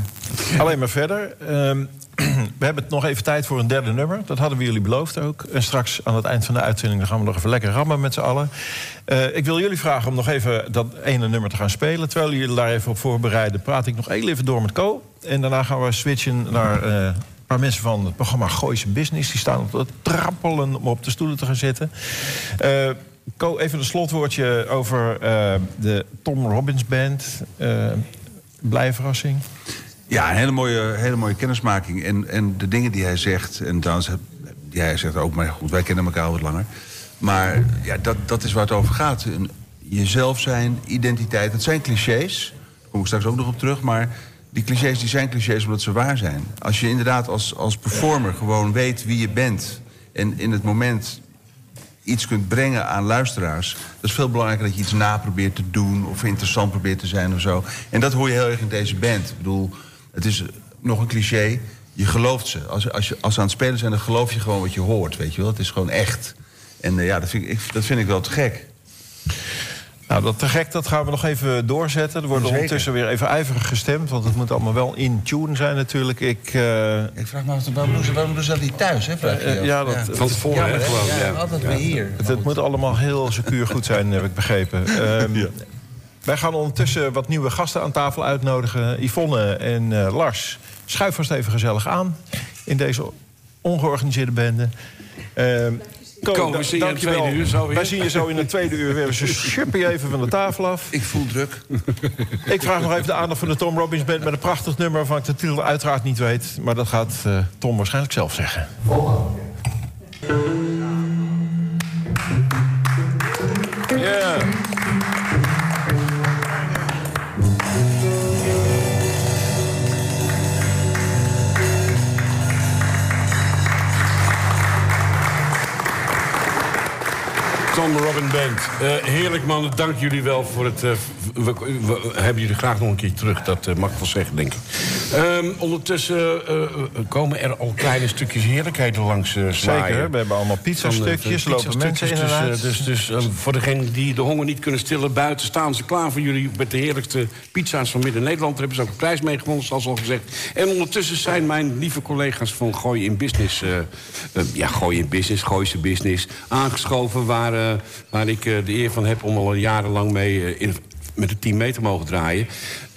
Alleen maar verder. Ehm, we hebben nog even tijd voor een derde nummer. Dat hadden we jullie beloofd ook. En straks aan het eind van de uitzending gaan we nog even lekker rammen met z'n allen. Ik wil jullie vragen om nog even dat ene nummer te gaan spelen. Terwijl jullie daar even op voorbereiden, praat ik nog even door met Co. En daarna gaan we switchen naar paar mensen van het programma Gooise Business. Die staan op het trappelen om op de stoelen te gaan zitten. Eh even een slotwoordje over eh, de Tom Robbins Band. Eh blij verrassing. Ja, een hele mooie, hele mooie kennismaking. En, en de dingen die hij zegt, en die hij zegt ook, maar goed, wij kennen elkaar al wat langer. Maar ja, dat, dat is waar het over gaat. Jezelf zijn, identiteit, dat zijn clichés. Daar kom ik straks ook nog op terug. Maar die clichés die zijn clichés omdat ze waar zijn. Als je inderdaad als, als performer gewoon weet wie je bent... en in het moment iets kunt brengen aan luisteraars... dat is veel belangrijker dat je iets na probeert te doen... of interessant probeert te zijn of zo. En dat hoor je heel erg in deze band. Ik bedoel, het is nog een cliché. Je gelooft ze. Als, als, je, als ze aan het spelen zijn, dan geloof je gewoon wat je hoort. Weet je wel? Het is gewoon echt. En eh, ja, dat vind, ik, ik- dat vind ik wel te gek. Nou, dat te gek, dat gaan we nog even doorzetten. Er wordt Zeker. ondertussen weer even ijverig gestemd... want het moet allemaal wel in tune zijn natuurlijk. Ik, eh, Ik vraag me af, waarom doen ze, waarom doen ze dat niet thuis? Hè, vraag je Eh, ja, dat- Van tevoren, gewoon. Ja, Ja. altijd weer hier. het, het moet allemaal heel secuur goed zijn, heb ik begrepen. Ehm, Wij gaan ondertussen wat nieuwe gasten aan tafel uitnodigen. Yvonne en eh, Lars, schuif vast even gezellig aan... in deze ongeorganiseerde bende. Ko, Ko, we da- zien je in het dankjewel. tweede uur zo weer. Wij zien je zo in het tweede uur weer. Dus schip je even van de tafel af. Ik voel druk. Ik vraag nog even de aandacht van de Tom Robbins Band... met een prachtig nummer waarvan ik de titel uiteraard niet weet. Maar dat gaat eh, Tom waarschijnlijk zelf zeggen. Ja. Tom Robin Band. Eh, heerlijk mannen, dank jullie wel voor het... eh, we, we hebben jullie graag nog een keer terug, dat eh, mag ik wel zeggen, denk ik. Ehm, ondertussen komen er al kleine stukjes heerlijkheden langs zwaaien. Zeker, we hebben allemaal pizzastukjes. Lopen mensen Dus, eh, dus, dus voor degenen die de honger niet kunnen stillen buiten... staan ze klaar voor jullie met de heerlijkste pizza's van Midden-Nederland. Daar hebben ze ook een prijs mee gewonnen, zoals al gezegd. En ondertussen zijn mijn lieve collega's van Gooi in Business... ja, Gooi in Business, Gooise Business... aangeschoven waar, eh, waar ik eh, de eer van heb om al jarenlang mee... eh, in, met het team mee te mogen draaien.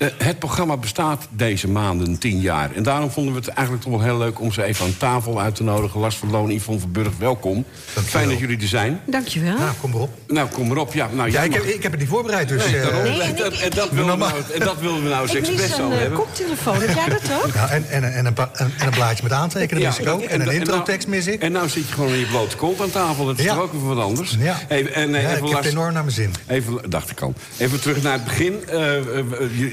Eh, het programma bestaat deze maanden tien jaar. En daarom vonden we het eigenlijk toch wel heel leuk... om ze even aan tafel uit te nodigen. Lars van Loon, Yvonne van Burg, welkom. Fijn dat jullie er zijn. Dankjewel. Nou, kom maar op. Nou, kom maar op. Ja, nou, Ja, ik heb, ik heb het niet voorbereid, dus... Nee, eh, daarom. Nee, en dat, en, dat we nou, en dat wilden we nou eens Ik mis expres zo eh, hebben. koptelefoon. Heb jij dat ook? ja, en, en, en, een, en, een blaadje met aantekenen mis ik ook. En een nou- introtekst mis ik. En nou zit je gewoon in je blote kont aan tafel. Dat is Ja. toch ook weer wat anders? Ja. Even, en, Ja, even ik heb het enorm naar mijn zin. Even, dacht ik al. Even terug naar het begin.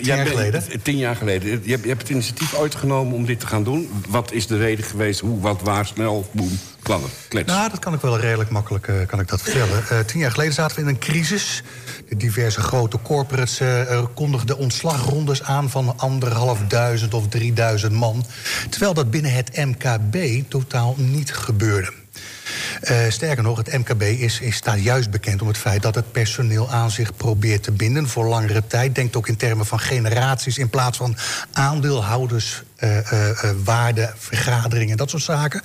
Jij jaar geleden. Tien jaar geleden. Je, hebt- je hebt het initiatief ooit genomen om dit te gaan doen. Wat is de reden geweest? Hoe, wat, waar, snel, boem, kladder, klets. Nou, dat kan ik wel redelijk makkelijk eh, kan ik dat vertellen. Eh, tien jaar geleden zaten we in een crisis. De diverse grote corporates eh, er kondigden ontslagrondes aan... van anderhalfduizend of drieduizend man. Terwijl dat binnen het MKB totaal niet gebeurde. Eh, sterker nog, het MKB is, is, staat juist bekend om het feit dat het personeel aan zich probeert te binden voor langere tijd. Denkt ook in termen van generaties in plaats van aandeelhouders, eh, eh, eh, waarden, vergaderingen, dat soort zaken.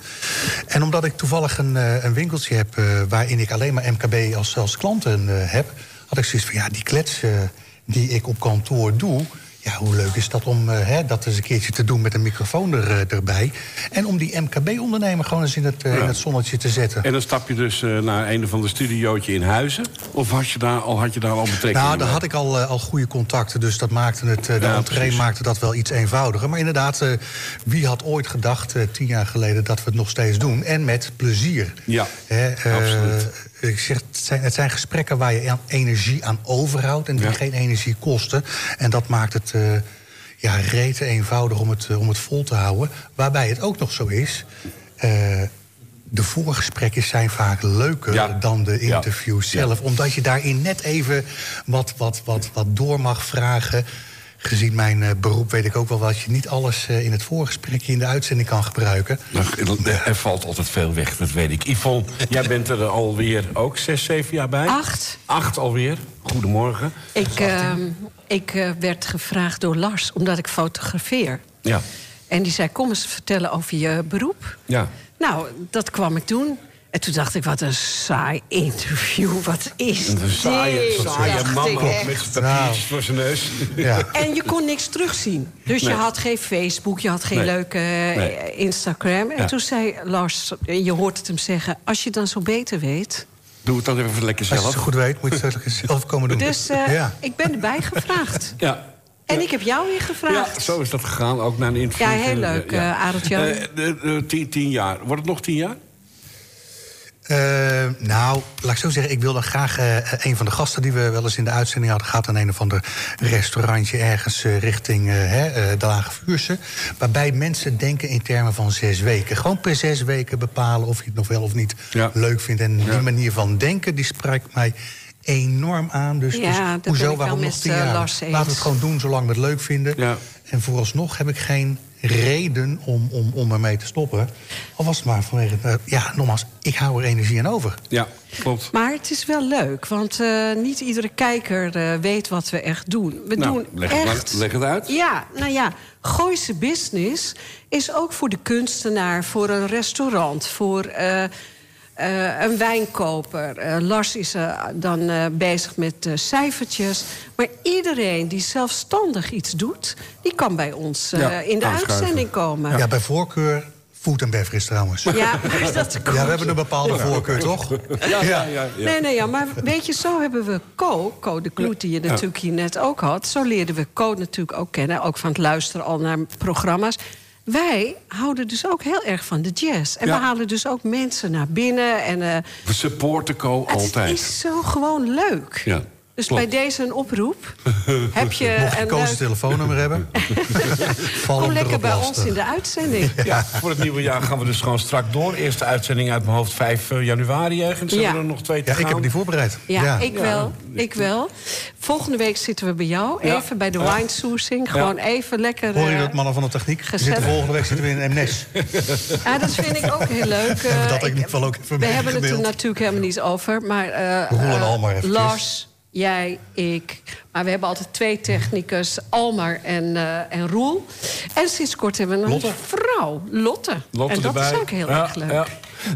En omdat ik toevallig een, eh, een winkeltje heb eh, waarin ik alleen maar MKB als, als klanten eh, heb, had ik zoiets van ja, die klets eh, die ik op kantoor doe. Ja, hoe leuk is dat om eh, hè, dat eens een keertje te doen met een microfoon er, eh, erbij. En om die MKB-ondernemer gewoon eens in het, eh, in het zonnetje te zetten. En dan stap je dus naar een of ander studiootje in Huizen? Of had je daar al, had je daar al betrekking Nou, daar had ik al, al goede contacten, dus dat maakte het, de Ja, entree maakte dat wel iets eenvoudiger. Maar inderdaad, wie had ooit gedacht, tien jaar geleden, dat we het nog steeds doen? En met plezier. Ja, Hè, Ik zeg, het, zijn, het zijn gesprekken waar je energie aan overhoudt en die Ja. geen energie kosten. En dat maakt het eh ja, rete eenvoudig om het, eh, om het vol te houden. Waarbij het ook nog zo is. eh, de voorgesprekken zijn vaak leuker Ja. dan de Ja. interviews zelf. Omdat je daarin net even wat, wat, wat, wat door mag vragen. Gezien mijn eh, beroep weet ik ook wel dat je niet alles eh, in het voorgesprekje in de uitzending kan gebruiken. Nou, Er valt altijd veel weg, dat weet ik. Yvonne, jij bent er alweer ook zes, zeven jaar bij? Acht. Acht alweer. Goedemorgen. Ik, ehm, ik eh, werd gevraagd door Lars, omdat ik fotografeer. Ja. En die zei, kom eens vertellen over je beroep. Ja. Nou, dat kwam ik doen. En toen dacht ik, wat een saai interview. Wat is Een saaie, dit? saaie man met papiertjes voor zijn neus. Ja. En je kon niks terugzien. Dus Nee. je had geen Facebook, je had geen Nee. leuke eh, Nee. Instagram. En Ja. toen zei Lars, je hoort het hem zeggen... als je dan zo beter weet... Doe het dan even lekker Als je het zelf. zo goed weet, moet je het zelf komen doen. Dus eh, ja. ik ben erbij gevraagd. Ja. En ik heb jou weer Ja, gevraagd. zo is dat gegaan, ook naar een interview. Ja, heel leuk, eh. Eh, tien, tien jaar. Wordt het nog tien jaar? Eh, nou, laat ik zo zeggen, ik wilde graag eh, een van de gasten die we wel eens in de uitzending hadden gehad, aan een of ander restaurantje ergens eh, richting eh, hè, eh, de Lage Vuurse. Waarbij mensen denken in termen van zes weken. Gewoon per zes weken bepalen of je het nog wel of niet Ja. leuk vindt. En die Ja. manier van denken, die spreekt mij enorm aan. Dus, Ja, dus hoezo, wel waarom nog tien eh, jaar? Laten we het gewoon doen zolang we het leuk vinden. Ja. En vooralsnog heb ik geen reden om, om, om ermee te stoppen. Al was het maar vanwege... eh, ja, nogmaals, ik hou er energie aan over. Ja, klopt. Maar het is wel leuk, want eh, niet iedere kijker eh, weet wat we echt doen. We Nou, doen leg het maar- echt... leg het uit. Ja, nou ja, Gooise Business is ook voor de kunstenaar... voor een restaurant, voor eh, een wijnkoper. Eh, Lars is eh, dan eh, bezig met eh, cijfertjes. Maar iedereen die zelfstandig iets doet... die kan bij ons eh, Ja, in de uitzending komen. Ja, bij voorkeur Food and beverage trouwens. Ja, dat Ja, we hebben een bepaalde voorkeur, toch? Ja, ja, ja. ja. Nee, nee, ja, maar weet je, zo hebben we Co, Co de Kloet, die je natuurlijk hier net ook had. Zo leerden we Co natuurlijk ook kennen, ook van het luisteren al naar programma's. Wij houden dus ook heel erg van de jazz. En Ja. we halen dus ook mensen naar binnen. En eh, We supporten Co het altijd. is zo gewoon leuk. Ja, Dus klopt. bij deze een oproep. Heb je Mocht je een leuk- telefoonnummer hebben, Kom lekker bij lastig. ons in de uitzending. Ja, voor het nieuwe jaar gaan we dus gewoon strak door. Eerste uitzending uit mijn hoofd 5 januari ergens. Ja. Hebben er nog twee te Ja, ik heb die voorbereid. Ja, ik Ja. wel. Ik wel. Volgende week zitten we bij jou. Ja. Even bij de Ja. wine sourcing. Gewoon even lekker... Hoor je eh, dat, mannen van de techniek? Zitten volgende week zitten we in MNES. Ja, dat vind ik ook heel leuk. Dat Eh, in ieder geval ook even We hebben het er natuurlijk helemaal niet over. Maar, eh, eh, Almar eventjes. Lars, jij, ik. Maar we hebben altijd twee technicus. Almar en, eh, en Roel. En sinds kort hebben we een Lotte. vrouw. Lotte. Lotte en dat erbij. is ook heel Ja, erg leuk. Ja.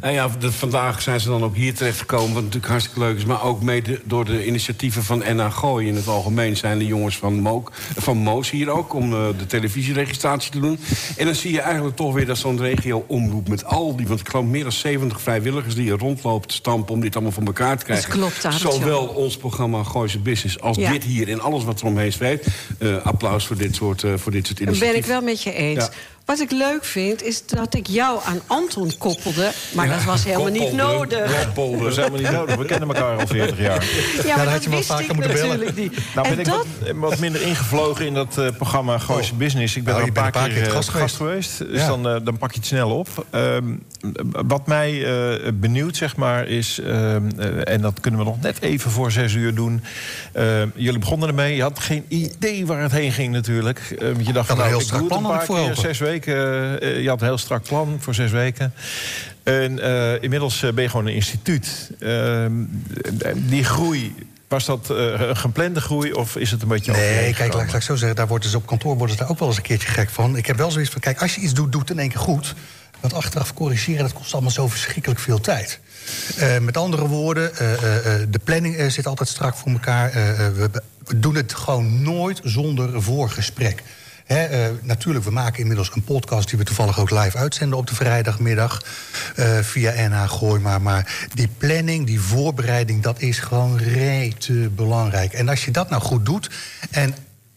En ja, de- vandaag zijn ze dan ook hier terechtgekomen, wat natuurlijk hartstikke leuk is. Maar ook mede door de initiatieven van NA Gooi in het algemeen zijn de jongens van, Mook, van Moos hier ook om eh, de televisieregistratie te doen. En dan zie je eigenlijk toch weer dat zo'n regio-omroep met al die, want ik geloof meer dan 70 vrijwilligers die er rondlopen te stampen om dit allemaal voor elkaar te krijgen. klopt, Arendt, Zowel ons programma Gooise Business als Ja. dit hier en alles wat er omheen zweeft. Eh, applaus voor dit soort, eh, voor dit soort Dat ben initiatieven. ik wel met je eens. Ja. Wat ik leuk vind, is dat ik jou aan Anton koppelde. Maar dat was helemaal niet nodig. koppelde. Dat is helemaal niet nodig. We kennen elkaar al 40 jaar. Ja, maar had dat je wist vaker ik moeten bellen. natuurlijk niet. Nou en ben ik dat, wat, wat minder ingevlogen in dat eh, programma Gooise Business. Ik ben Nou, er je een paar, een paar keer, keer eh, gast gast geweest. Dus Ja. dan, eh, dan pak je het snel op. Ehm, wat mij eh, benieuwt, zeg maar, is... ehm, eh, en dat kunnen we nog net even voor zes uur doen. Ehm, jullie begonnen ermee. Je had geen idee waar het heen ging natuurlijk. Je dacht, een nou, heel ik strak doe het een paar ik keer, zes weken. Eh, je had een heel strak plan voor zes weken. En eh, inmiddels eh, ben je gewoon een instituut. Ehm, die groei... Was dat een geplande groei of is het een beetje Nee, kijk, laat, ik zo zeggen, daar worden ze op kantoor worden ze daar ook wel eens een keertje gek van. Ik heb wel zoiets van, kijk, als je iets doet, doet het in één keer goed. Want achteraf corrigeren, dat kost allemaal zo verschrikkelijk veel tijd. Met andere woorden, de planning zit altijd strak voor elkaar. We doen het gewoon nooit zonder voorgesprek. Eh, natuurlijk, we maken inmiddels een podcast die we toevallig ook live uitzenden op de vrijdagmiddag eh, via NH Gooi. Maar, maar die planning, die voorbereiding, dat is gewoon rete belangrijk. En als je dat nou goed doet en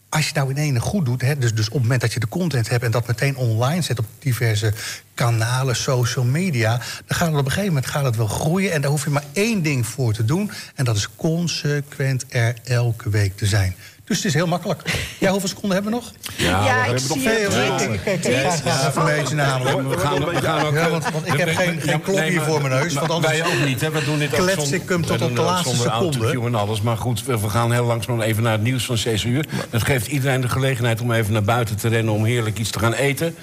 als je nou in ene goed doet, dus, dus op het moment dat je de content hebt en dat meteen online zet op diverse kanalen, social media, dan gaat het op een gegeven moment gaat het wel groeien. En daar hoef je maar één ding voor te doen. En dat is consequent er elke week te zijn. Dus het is heel makkelijk. Ja, hoeveel seconden hebben we nog? ja, ik hebben nog zie veel het. seconden. Kijk, ja, een beetje namelijk. We gaan, we gaan ook, Ja, want- want ik heb we- geen- we- geen klok nee, hier voor mijn neus, want anders Wij ook niet, hè. We doen dit ook klets zonder- ik hem tot we op de laatste seconde. en alles. Maar goed, we we gaan heel langzaam even naar het nieuws van 6 uur. Dat geeft iedereen de gelegenheid om even naar buiten te rennen... om heerlijk iets te gaan eten.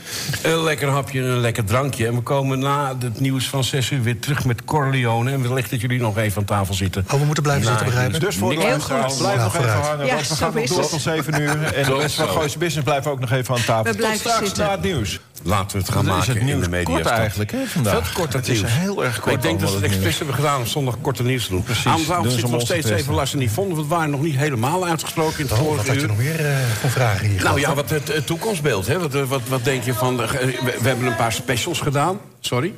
Een lekker hapje en een lekker drankje. En we komen na het nieuws van 6 uur weer terug met Corleone. En wellicht dat jullie nog even aan tafel zitten. Oh, we moeten blijven zitten, het begrijp ik? nieuws. Dus voor de luisteraars, blijf nog even hangen. Gaan nog tot 7 uur. En de rest van. Gooise Business blijven ook nog even aan tafel. We blijven tot straks zitten. na het nieuws. Laten we het gaan is maken het in de media. kort eigenlijk, hè, vandaag. Veel kort Het is nieuws. heel erg kort Ik denk dat ze het expres hebben gedaan om zondag korte nieuws te doen. Precies, Aan doen tafel ze zit nog steeds testen. even Lars en Yvonne. Want we waren nog niet helemaal uitgesproken in het Oh, wat vorige had je uur. nog meer eh, voor vragen hier? Nou gehad? ja, wat het, het toekomstbeeld. Hè? Wat, wat, wat denk je van... de- we, we hebben een paar specials gedaan. Sorry?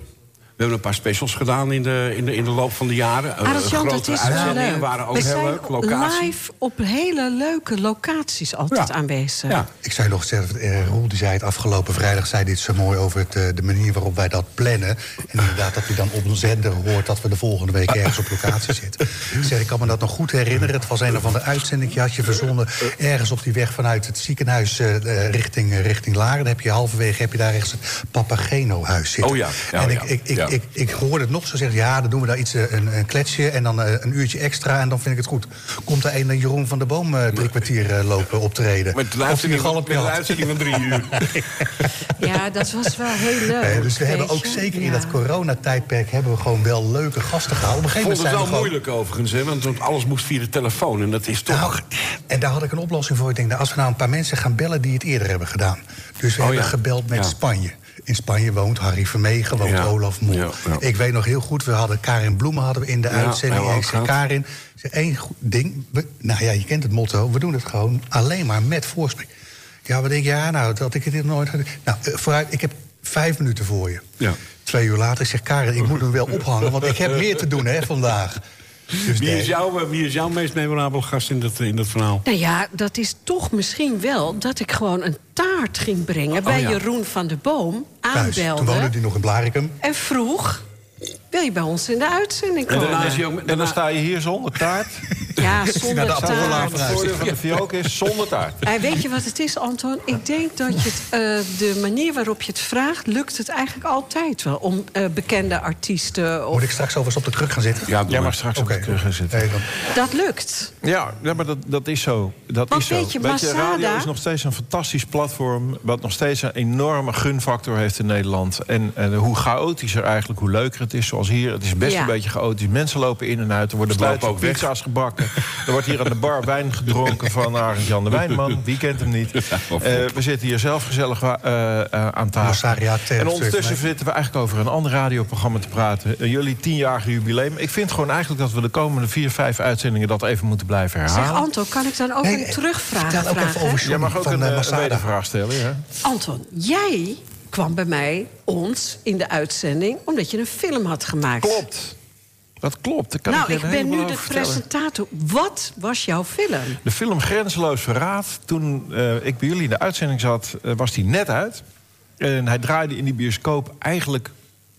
We hebben een paar specials gedaan in de, in de, in de loop van de jaren. Eh, Arend Jan, dat is wel leuk. waren ook We heel zijn leuk. Locatie. live op hele leuke locaties altijd Ja. aanwezig. Ja. Ik zou je nog zeggen, eh, Roel die zei het afgelopen vrijdag... zei dit zo mooi over het, eh, de manier waarop wij dat plannen. En inderdaad dat hij dan op een zender hoort... dat we de volgende week ergens op locatie zitten. Ik zeg, ik kan me dat nog goed herinneren. Het was een of ander uitzending, had je verzonnen... ergens op die weg vanuit het ziekenhuis eh, eh, richting, eh, richting Laren. Dan heb je halverwege heb je daar ergens het Papageno-huis zitten. Oh ja, ja, en ja, ik, ik, ik, ja. Ik, ik hoorde het nog zo zeggen... ja, dan doen we daar iets, eh, een, een kletsje en dan eh, een uurtje extra... en dan vind ik het goed. Komt er een eh, Jeroen van der Boom eh, drie kwartier eh, lopen optreden? Met de uitzending een van, met de uitzending van drie uur. Ja, dat was wel heel leuk. Nee, dus we hebben ook zeker in dat coronatijdperk... hebben we gewoon wel leuke gasten gehaald. Op een Ik gegeven vond moment het zijn wel we gewoon... moeilijk overigens, hè, want- want alles moest via de telefoon. En dat is toch... Nou, en daar had ik een oplossing voor. Ik denk, nou, als we nou een paar mensen gaan bellen die het eerder hebben gedaan. Dus we Oh, hebben ja. gebeld met Ja. Spanje. In Spanje woont Harry Vermegen, woont Ja. Olaf. Ja, ja. Ik weet nog heel goed, we hadden Karin Bloemen hadden we in de uitzending. En ik zei. Karin, zei, één goed ding. We, nou ja, je kent het motto. We doen het gewoon alleen maar met voorsprek. Ja, we denken, ja, nou, dat ik het nooit... had- Nou, eh, vooruit, ik heb vijf minuten voor je. Ja. Twee uur later, ik zeg Karin, ik moet hem wel ophangen... want ik heb meer te doen hè, vandaag. Dus Wie nee. is, jouw, eh, wie is jouw meest memorabele gast in dat, in dat verhaal? Nou ja, dat is toch misschien wel dat ik gewoon een taart ging brengen... bij ja. Jeroen van de Boom, Thuis. Toen woonde aanbelde... hij nog in Blarikum. en vroeg... wil je bij ons in de uitzending En komen? daarna is ook... En dan sta je hier zonder taart. Ja, zonder taart. Het voordeel van de Fiok is zonder taart. Eh, weet je wat het is, Anton? Ik denk dat je het, eh, de manier waarop je het vraagt... lukt het eigenlijk altijd wel om eh, bekende artiesten... Of, Moet ik straks overigens op de kruk gaan zitten? Ja, Jij maar. mag straks op de terug gaan zitten. Nee, dat lukt. Ja, ja maar dat, dat is zo. Dat Want is zo. weet je, Weet je, Masada- radio is nog steeds een fantastisch platform... wat nog steeds een enorme gunfactor heeft in Nederland. En, en hoe chaotischer eigenlijk, hoe leuker het is. Zoals hier, het is best Ja. een beetje chaotisch. Mensen lopen in en uit, er worden buiten ook weg. pizza's gebakken. Er wordt hier aan de bar wijn gedronken van Arend-Jan de Wijnman. Wie kent hem niet? Eh, we zitten hier zelf gezellig eh, eh, aan tafel. En ondertussen zitten we eigenlijk over een ander radioprogramma te praten. Jullie tienjarige jubileum. Ik vind gewoon eigenlijk dat we de komende vier, vijf uitzendingen... dat even moeten blijven herhalen. Zeg, Anton, kan ik dan ook Nee, een terugvraag ook even vragen? over Jij mag ook van een, Masada. wedervraag stellen, ja? Anton, jij kwam bij mij, ons, in de uitzending... omdat je een film had gemaakt. Klopt. Dat klopt. Daar kan nou, ik, ben nu de vertellen. presentator. Wat was jouw film? De film Grenzeloos Verraad. Toen eh, ik bij jullie in de uitzending zat, eh, was die net uit. En hij draaide in die bioscoop eigenlijk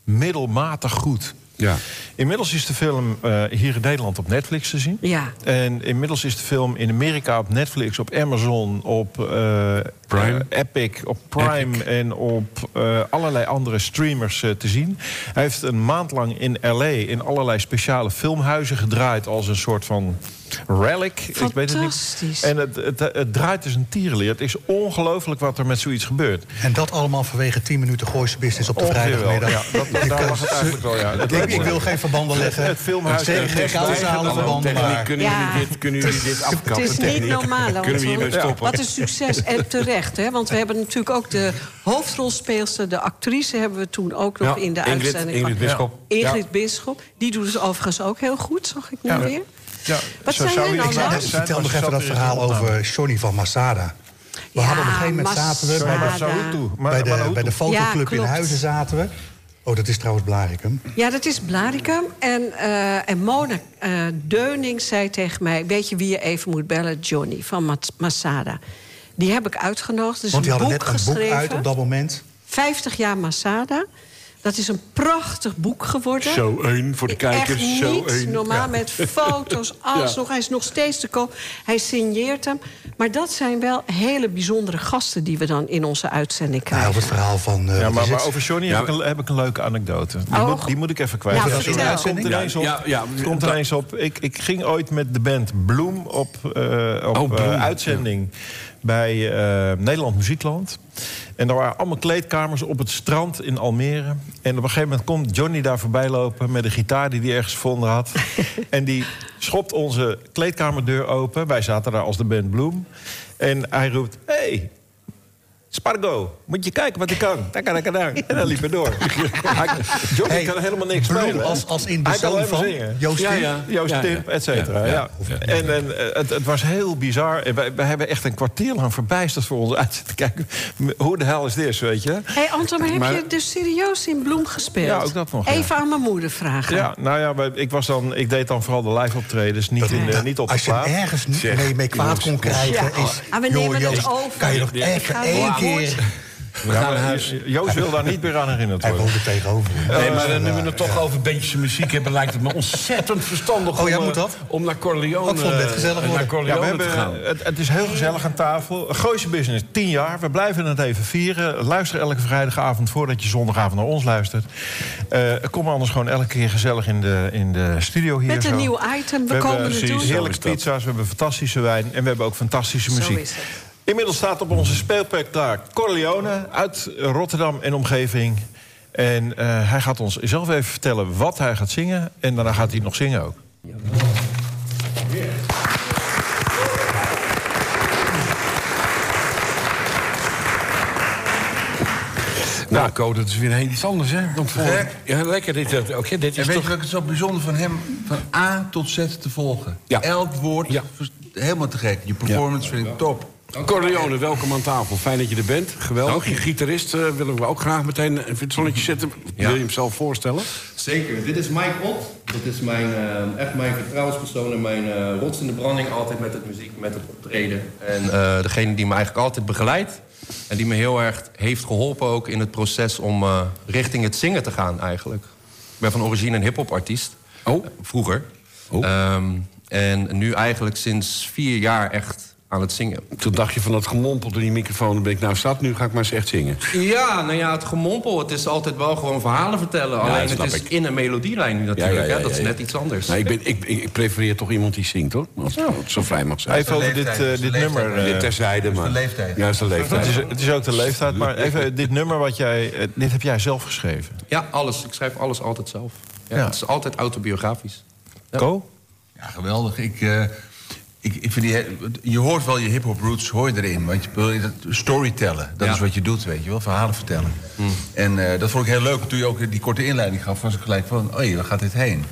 middelmatig goed. Ja. Inmiddels is de film eh, hier in Nederland op Netflix te zien. Ja. En inmiddels is de film in Amerika op Netflix, op Amazon, op eh, Prime. eh, Epic, op Prime en op eh, allerlei andere streamers eh, te zien. Hij heeft een maand lang in LA in allerlei speciale filmhuizen gedraaid als een soort van relic. Ik weet het Fantastisch. niet. En het, het, het draait dus een tierenleer. Het is ongelooflijk wat er met zoiets gebeurt. En dat allemaal vanwege 10 minuten Gooise business op de Ongeveer wel. vrijdagmiddag. Ja, dat, daar kan- was het eigenlijk wel. Ja. Het ik, wil geen verbanden leggen. Het filmhuis tegen geen Hallo, verbanden. Techniek, kunnen, Ja. jullie dit, kunnen jullie dit afkappen? Het is niet Techniek. normaal, Kunnen we hiermee stoppen? Wat een succes. En terecht, hè? Want we hebben natuurlijk ook de hoofdrolspeelster... de actrice hebben we toen ook nog Ja, in de Ingrid- uitzending. Ingrid van- Bisschop. Ingrid Bisschop. Die doet het overigens ook heel goed, zag ik nu Ja. weer. Ja, Wat zou jij je nou Zijn, vertel nog even dat er de verhaal over Johnny van Masada. We Ja, hadden op een gegeven moment zaten we bij. Maar, bij, de, bij de fotoclub Ja, in. Huizen zaten we. Oh, dat is trouwens Blaricum. Ja, dat is Blaricum. En, eh, en Mona eh, Deuning zei tegen mij... weet je wie je even moet bellen? Johnny van Mas- Masada. Die heb ik uitgenodigd. Is Want die een hadden boek net een boek uit op dat moment. 50 jaar Masada. Dat is een prachtig boek geworden. Zo één voor de kijkers. Echt zo niet één. normaal, Ja. met foto's, alles Ja. nog. Hij is nog steeds te koop. Hij signeert hem. Maar dat zijn wel hele bijzondere gasten... die we dan in onze uitzending Nou, krijgen. op het verhaal van... eh, Ja, maar, over Johnny Ja, heb, ik een, heb ik een leuke anekdote. Die, Oh, moet, die moet ik even kwijt. Nou, Ja, vertel. sorry, het komt op. Ja, ja, Het komt ineens op. Ik, ik ging ooit met de band Bloem op, eh, op Oh, Bloem, eh, uitzending bij eh, Nederland Muziekland. En er waren allemaal kleedkamers op het strand in Almere. En op een gegeven moment komt Johnny daar voorbij lopen... met een gitaar die hij ergens gevonden had. en die schopt onze kleedkamerdeur open. Wij zaten daar als de band Bloem. En hij roept... Hey, Spargo, moet je kijken wat ik kan. Takadakadang. En dan liep hij door. Johnny Hey, kan helemaal niks spelen. als- als in de hij kan zoon alleen maar van zingen. Joost Ja, Tim? ja. Joost Ja, Timp, ja. et cetera. Ja, Ja, ja. En, en eh, het, het was heel bizar. En wij, wij hebben echt een kwartier lang verbijsterd voor ons uit te kijken. Hoe de hel is dit, weet je? Hé, hey Anton, maar heb Maar- je dus serieus in Bloem gespeeld? Ja, ook dat nog, ja. Even aan mijn moeder vragen. Ja, nou ja, ik, was dan, ik deed dan vooral de live optredens, niet, in de, niet op de Als je ergens niet mee, mee kwaad kon krijgen... Ja. is... Ah, we joh, nemen het over. Kan je nog even keer... We gaan naar huis. Joost wil daar niet meer aan herinnerd Hij worden. woonde tegenover. Nee, maar eh, nu we het toch over bandjes en muziek hebben... lijkt het me ontzettend verstandig Oh, ja, om, moet eh, dat? om naar Corleone, Ik vond het gezellig eh, naar worden. Corleone Ja, we te gaan. hebben, het, het is heel gezellig aan tafel. Gooise Business, 10 jaar. We blijven het even vieren. Luister elke vrijdagavond voordat je zondagavond naar ons luistert. Eh kom anders gewoon elke keer gezellig in de, in de studio hier. Met een zo. nieuw item. We, We komen hebben heerlijke Zo dat. pizza's, we hebben fantastische wijn... en we hebben ook fantastische Zo muziek. is het. Inmiddels staat op onze speelplek daar Corleone uit Rotterdam en omgeving. En eh, hij gaat ons zelf even vertellen wat hij gaat zingen. En daarna gaat hij nog zingen ook. Nou, Co, dat is weer heel iets anders, hè? Dan voor... Ja, lekker. Dit, Oké, dit En is weet toch... je wat het zo bijzonder van hem, van A tot Z te volgen? Ja. Elk woord, Ja. helemaal te gek. Je performance vind ik top. Corleone, welkom aan tafel. Fijn dat je er bent. Geweldig. Je gitarist eh, willen we ook graag meteen in het zonnetje zetten. Wil je hem zelf voorstellen? Zeker. Dit is Mike Ott. Dat is mijn, eh, echt mijn vertrouwenspersoon en mijn eh, rots in de branding. Altijd met het muziek, met het optreden. En eh, degene die me eigenlijk altijd begeleidt. En die me heel erg heeft geholpen ook in het proces om eh, richting het zingen te gaan eigenlijk. Ik ben van origine een hip-hop artiest. Oh. Vroeger. Oh. Ehm, en nu eigenlijk sinds vier jaar echt aan het zingen. Toen dacht je van dat gemompel door die microfoon... dan ben ik nou staat, nu ga ik maar eens echt zingen. Ja, nou ja, het gemompel. Het is altijd wel gewoon verhalen vertellen. Alleen het is ik. in een melodielijn nu natuurlijk. Ja, ja, ja, hè? Dat is ja, ja. net iets anders. Nee, ik, ben, ik, ik, ik prefereer toch iemand die zingt, hoor. Als als het zo vrij mag zijn. Even over dit, eh, is dit nummer. Dit eh, terzijde, maar... de leeftijd. Juist de leeftijd. het, is, het is ook de leeftijd, maar even dit nummer wat jij... eh, dit heb jij zelf geschreven. Ja, alles. Ik schrijf alles altijd zelf. Ja, Ja. Het is altijd autobiografisch. Ja. Ko? Ja, geweldig. Ik, eh, ik, ik vind die, je hoort wel je hip-hop roots hoor je erin. Want je wil dat storytellen, dat Ja. is wat je doet, weet je wel. Verhalen vertellen. En eh, dat vond ik heel leuk. Toen je ook die korte inleiding gaf, was ik gelijk van... oh waar gaat dit heen?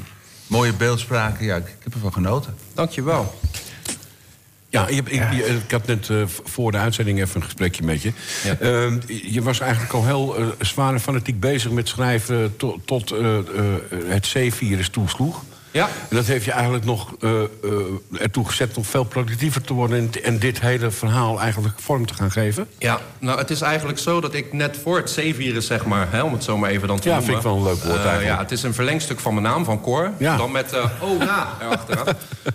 Mooie beeldspraken, ja, ik, ik heb ervan genoten. Dankjewel. Ja, je, hebt- ik, je- ik had net eh, voor de uitzending even een gesprekje met je. Ja. Ehm, je was eigenlijk al heel eh, zwaar en fanatiek bezig met schrijven... to- tot eh, eh, het C-virus toesloeg. Ja. En dat heeft je eigenlijk nog eh, eh, ertoe gezet om veel productiever te worden... En, dit hele verhaal eigenlijk vorm te gaan geven. Ja, nou het is eigenlijk zo dat ik net voor het C-virus, zeg maar, hè, om het zo maar even dan te Ja, noemen. vind ik wel een leuk woord Eh, eigenlijk. ja, het is een verlengstuk van mijn naam, van Cor. Ja. Dan met oh na erachteraan.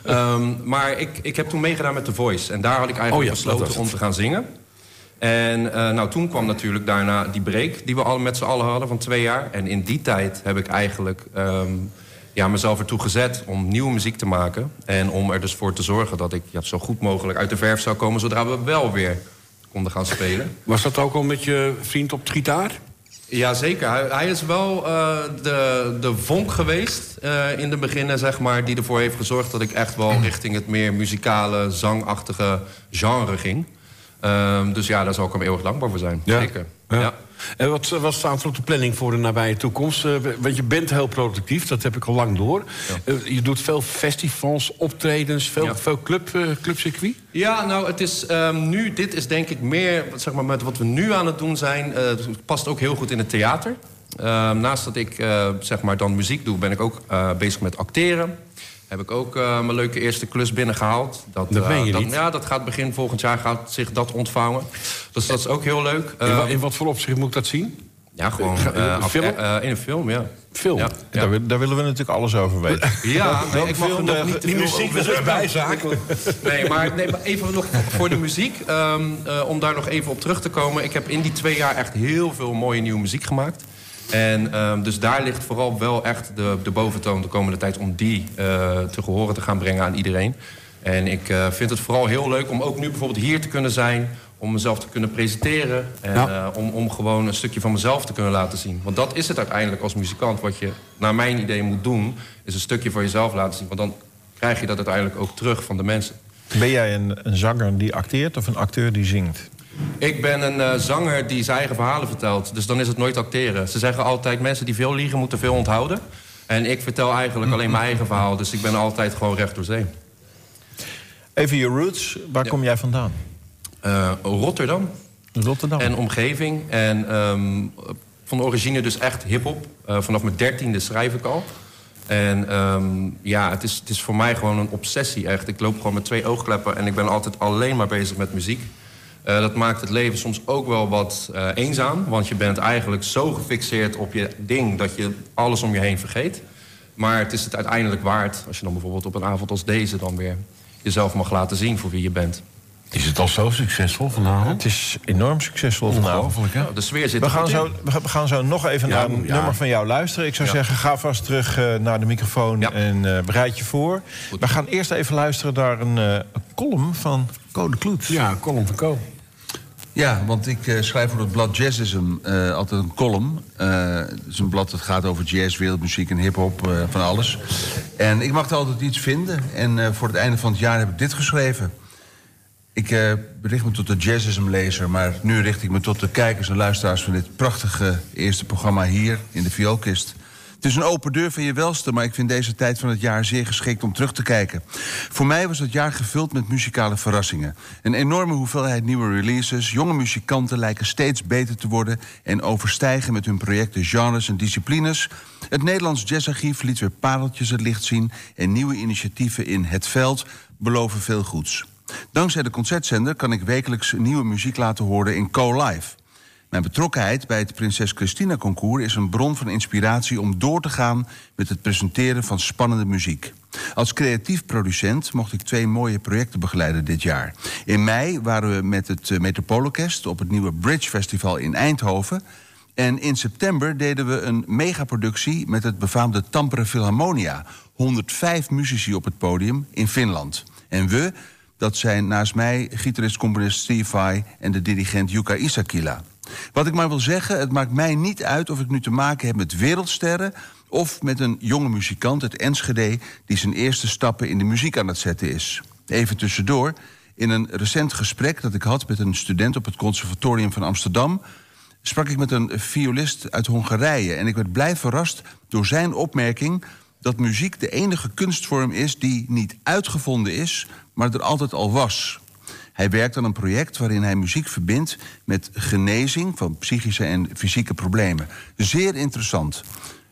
Ehm, maar ik, ik heb toen meegedaan met The Voice. En daar had ik eigenlijk Oh ja, besloten om te gaan zingen. En nou, toen kwam natuurlijk daarna die break die we al met z'n allen hadden van twee jaar. En in die tijd heb ik eigenlijk ehm, ja, mezelf ertoe gezet om nieuwe muziek te maken. En om er dus voor te zorgen dat ik ja, zo goed mogelijk uit de verf zou komen... zodra we wel weer konden gaan spelen. Was dat ook al met je vriend op het gitaar? Jazeker, hij, hij is wel eh, de, de vonk geweest eh, in de beginnen, zeg maar... die ervoor heeft gezorgd dat ik echt wel richting het meer muzikale, zangachtige genre ging. Ehm, dus ja, daar zal ik hem eeuwig dankbaar voor zijn. Zeker. Ja. Ja. En wat, wat staat er op de planning voor de nabije toekomst? Eh, want je bent heel productief, dat heb ik al lang door. Eh, je doet veel festivals, optredens, veel, Ja. veel club, eh, clubcircuit. Ja, nou, het is ehm, nu, dit is denk ik meer, zeg maar, met wat we nu aan het doen zijn, eh, het past ook heel goed in het theater. Ehm, naast dat ik, eh, zeg maar, dan muziek doe, ben ik ook eh, bezig met acteren. Heb ik ook eh, mijn leuke eerste klus binnengehaald. Dat, Dat eh, je dat- niet? Ja, dat gaat begin volgend jaar gaat zich dat ontvouwen. Dus dat is ook heel leuk. In, wa- Ehm, in wat voor opzicht moet ik dat zien? ja, gewoon eh, een film? eh, in een film, ja. Film? Ja, Daar, ja. wil- daar willen we natuurlijk alles over weten. Ja, nee, ik mag film, nog eh, niet die muziek was bijzakelijk. Nee, maar, nee, maar even nog voor de muziek. ehm, eh, om daar nog even op terug te komen. Ik heb in die twee jaar echt heel veel mooie nieuwe muziek gemaakt. En ehm, dus daar ligt vooral wel echt de, de boventoon de komende tijd... om die eh, te gehoren te gaan brengen aan iedereen. En ik eh, vind het vooral heel leuk om ook nu bijvoorbeeld hier te kunnen zijn... om mezelf te kunnen presenteren. En Ja. eh, om, om gewoon een stukje van mezelf te kunnen laten zien. Want dat is het uiteindelijk als muzikant. Wat je naar mijn idee moet doen... is een stukje van jezelf laten zien. Want dan krijg je dat uiteindelijk ook terug van de mensen. Ben jij een, een zanger die acteert of een acteur die zingt? Ik ben een eh, zanger die zijn eigen verhalen vertelt. Dus dan is het nooit acteren. Ze zeggen altijd, mensen die veel liegen moeten veel onthouden. En ik vertel eigenlijk alleen mijn eigen verhaal. Dus ik ben altijd gewoon recht door zee. Even je roots, waar kom jij vandaan? Eh, Rotterdam Rotterdam. en omgeving. En ehm, van origine dus echt hiphop. Eh vanaf mijn dertiende schrijf ik al. En ehm, ja, het is, het is voor mij gewoon een obsessie echt. Ik loop gewoon met twee oogkleppen en ik ben altijd alleen maar bezig met muziek. Eh, dat maakt het leven soms ook wel wat eh, eenzaam. Want je bent eigenlijk zo gefixeerd op je ding... dat je alles om je heen vergeet. Maar het is het uiteindelijk waard... als je dan bijvoorbeeld op een avond als deze... dan weer jezelf mag laten zien voor wie je bent. Is het al zo succesvol vanavond? Het is enorm succesvol vanavond. Hè? Nou, de sfeer zit We gaan, zo, we gaan zo nog even Ja, naar een ja. nummer van jou luisteren. Ik zou Ja. zeggen, ga vast terug eh, naar de microfoon Ja. en eh, bereid je voor. We gaan eerst even luisteren naar een, eh, een column van Code Kloet. Ja, Colin van Ko. Ja, want ik eh, schrijf voor het blad Jazzism eh, altijd een column. Eh, het is een blad dat gaat over jazz, wereldmuziek en hip-hop, van alles. En ik mag er altijd iets vinden. En voor het einde van het jaar heb ik dit geschreven. Ik richt me tot de Jazzism-lezer, maar nu richt ik me tot de kijkers en luisteraars van dit prachtige eerste programma hier in de Vioolkist. Het is een open deur van je welste, maar ik vind deze tijd van het jaar zeer geschikt om terug te kijken. Voor mij was het jaar gevuld met muzikale verrassingen. Een enorme hoeveelheid nieuwe releases. Jonge muzikanten lijken steeds beter te worden en overstijgen met hun projecten genres en disciplines. Het Nederlands Jazzarchief liet weer pareltjes het licht zien en nieuwe initiatieven in Het Veld beloven veel goeds. Dankzij de concertzender kan ik wekelijks nieuwe muziek laten horen in Co-Live. Mijn betrokkenheid bij het Prinses Christina Concours is een bron van inspiratie om door te gaan met het presenteren van spannende muziek. Als creatief producent mocht ik twee mooie projecten begeleiden dit jaar. In mei waren we met het eh, Metropoolorkest op het nieuwe Bridge Festival in Eindhoven. En in september deden we een megaproductie met het befaamde Tampere Philharmonia. 105 muzici op het podium in Finland. En we, dat zijn naast mij gitarist-componist Steve Vai en de dirigent Yuka Isakila. Wat ik maar wil zeggen, het maakt mij niet uit of ik nu te maken heb met wereldsterren of met een jonge muzikant uit Enschede die zijn eerste stappen in de muziek aan het zetten is. Even tussendoor, in een recent gesprek dat ik had met een student op het Conservatorium van Amsterdam, sprak ik met een violist uit Hongarije en ik werd blij verrast door zijn opmerking dat muziek de enige kunstvorm is die niet uitgevonden is, maar er altijd al was. Hij werkt aan een project waarin hij muziek verbindt met genezing van psychische en fysieke problemen. Zeer interessant.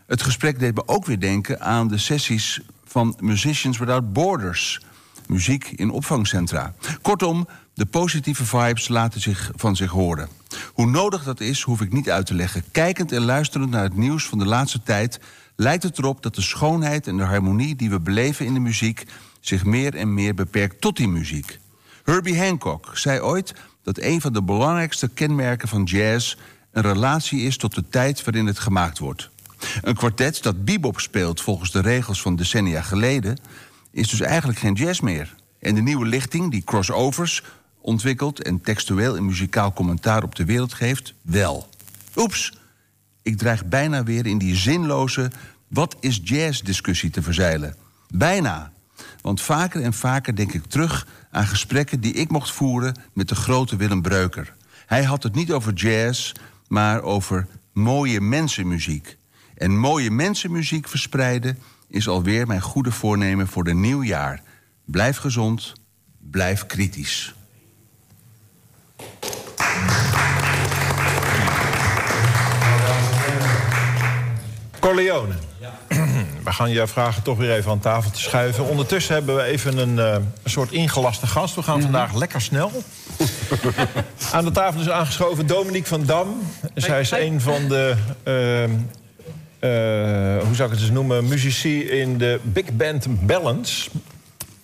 Het gesprek deed me ook weer denken aan de sessies van Musicians Without Borders. Muziek in opvangcentra. Kortom, de positieve vibes laten zich van zich horen. Hoe nodig dat is, hoef ik niet uit te leggen. Kijkend en luisterend naar het nieuws van de laatste tijd lijkt het erop dat de schoonheid en de harmonie die we beleven in de muziek zich meer en meer beperkt tot die muziek. Herbie Hancock zei ooit dat een van de belangrijkste kenmerken van jazz een relatie is tot de tijd waarin het gemaakt wordt. Een kwartet dat bebop speelt volgens de regels van decennia geleden is dus eigenlijk geen jazz meer. En de nieuwe lichting die crossovers ontwikkelt en textueel en muzikaal commentaar op de wereld geeft, wel. Oeps, ik dreig bijna weer in die zinloze wat is jazz discussie te verzeilen. Bijna. Want vaker en vaker denk ik terug aan gesprekken die ik mocht voeren met de grote Willem Breuker. Hij had het niet over jazz, maar over mooie mensenmuziek. En mooie mensenmuziek verspreiden is alweer mijn goede voornemen voor de nieuwjaar. Blijf gezond, blijf kritisch. Corleone. We gaan je vragen toch weer even aan tafel te schuiven. Ondertussen hebben we even een, eh, een soort ingelaste gast. We gaan vandaag lekker snel. aan de tafel is aangeschoven Dominique van Dam. Zij is een van de, eh, hoe zou ik het eens noemen, muzici in de Big Band Balance.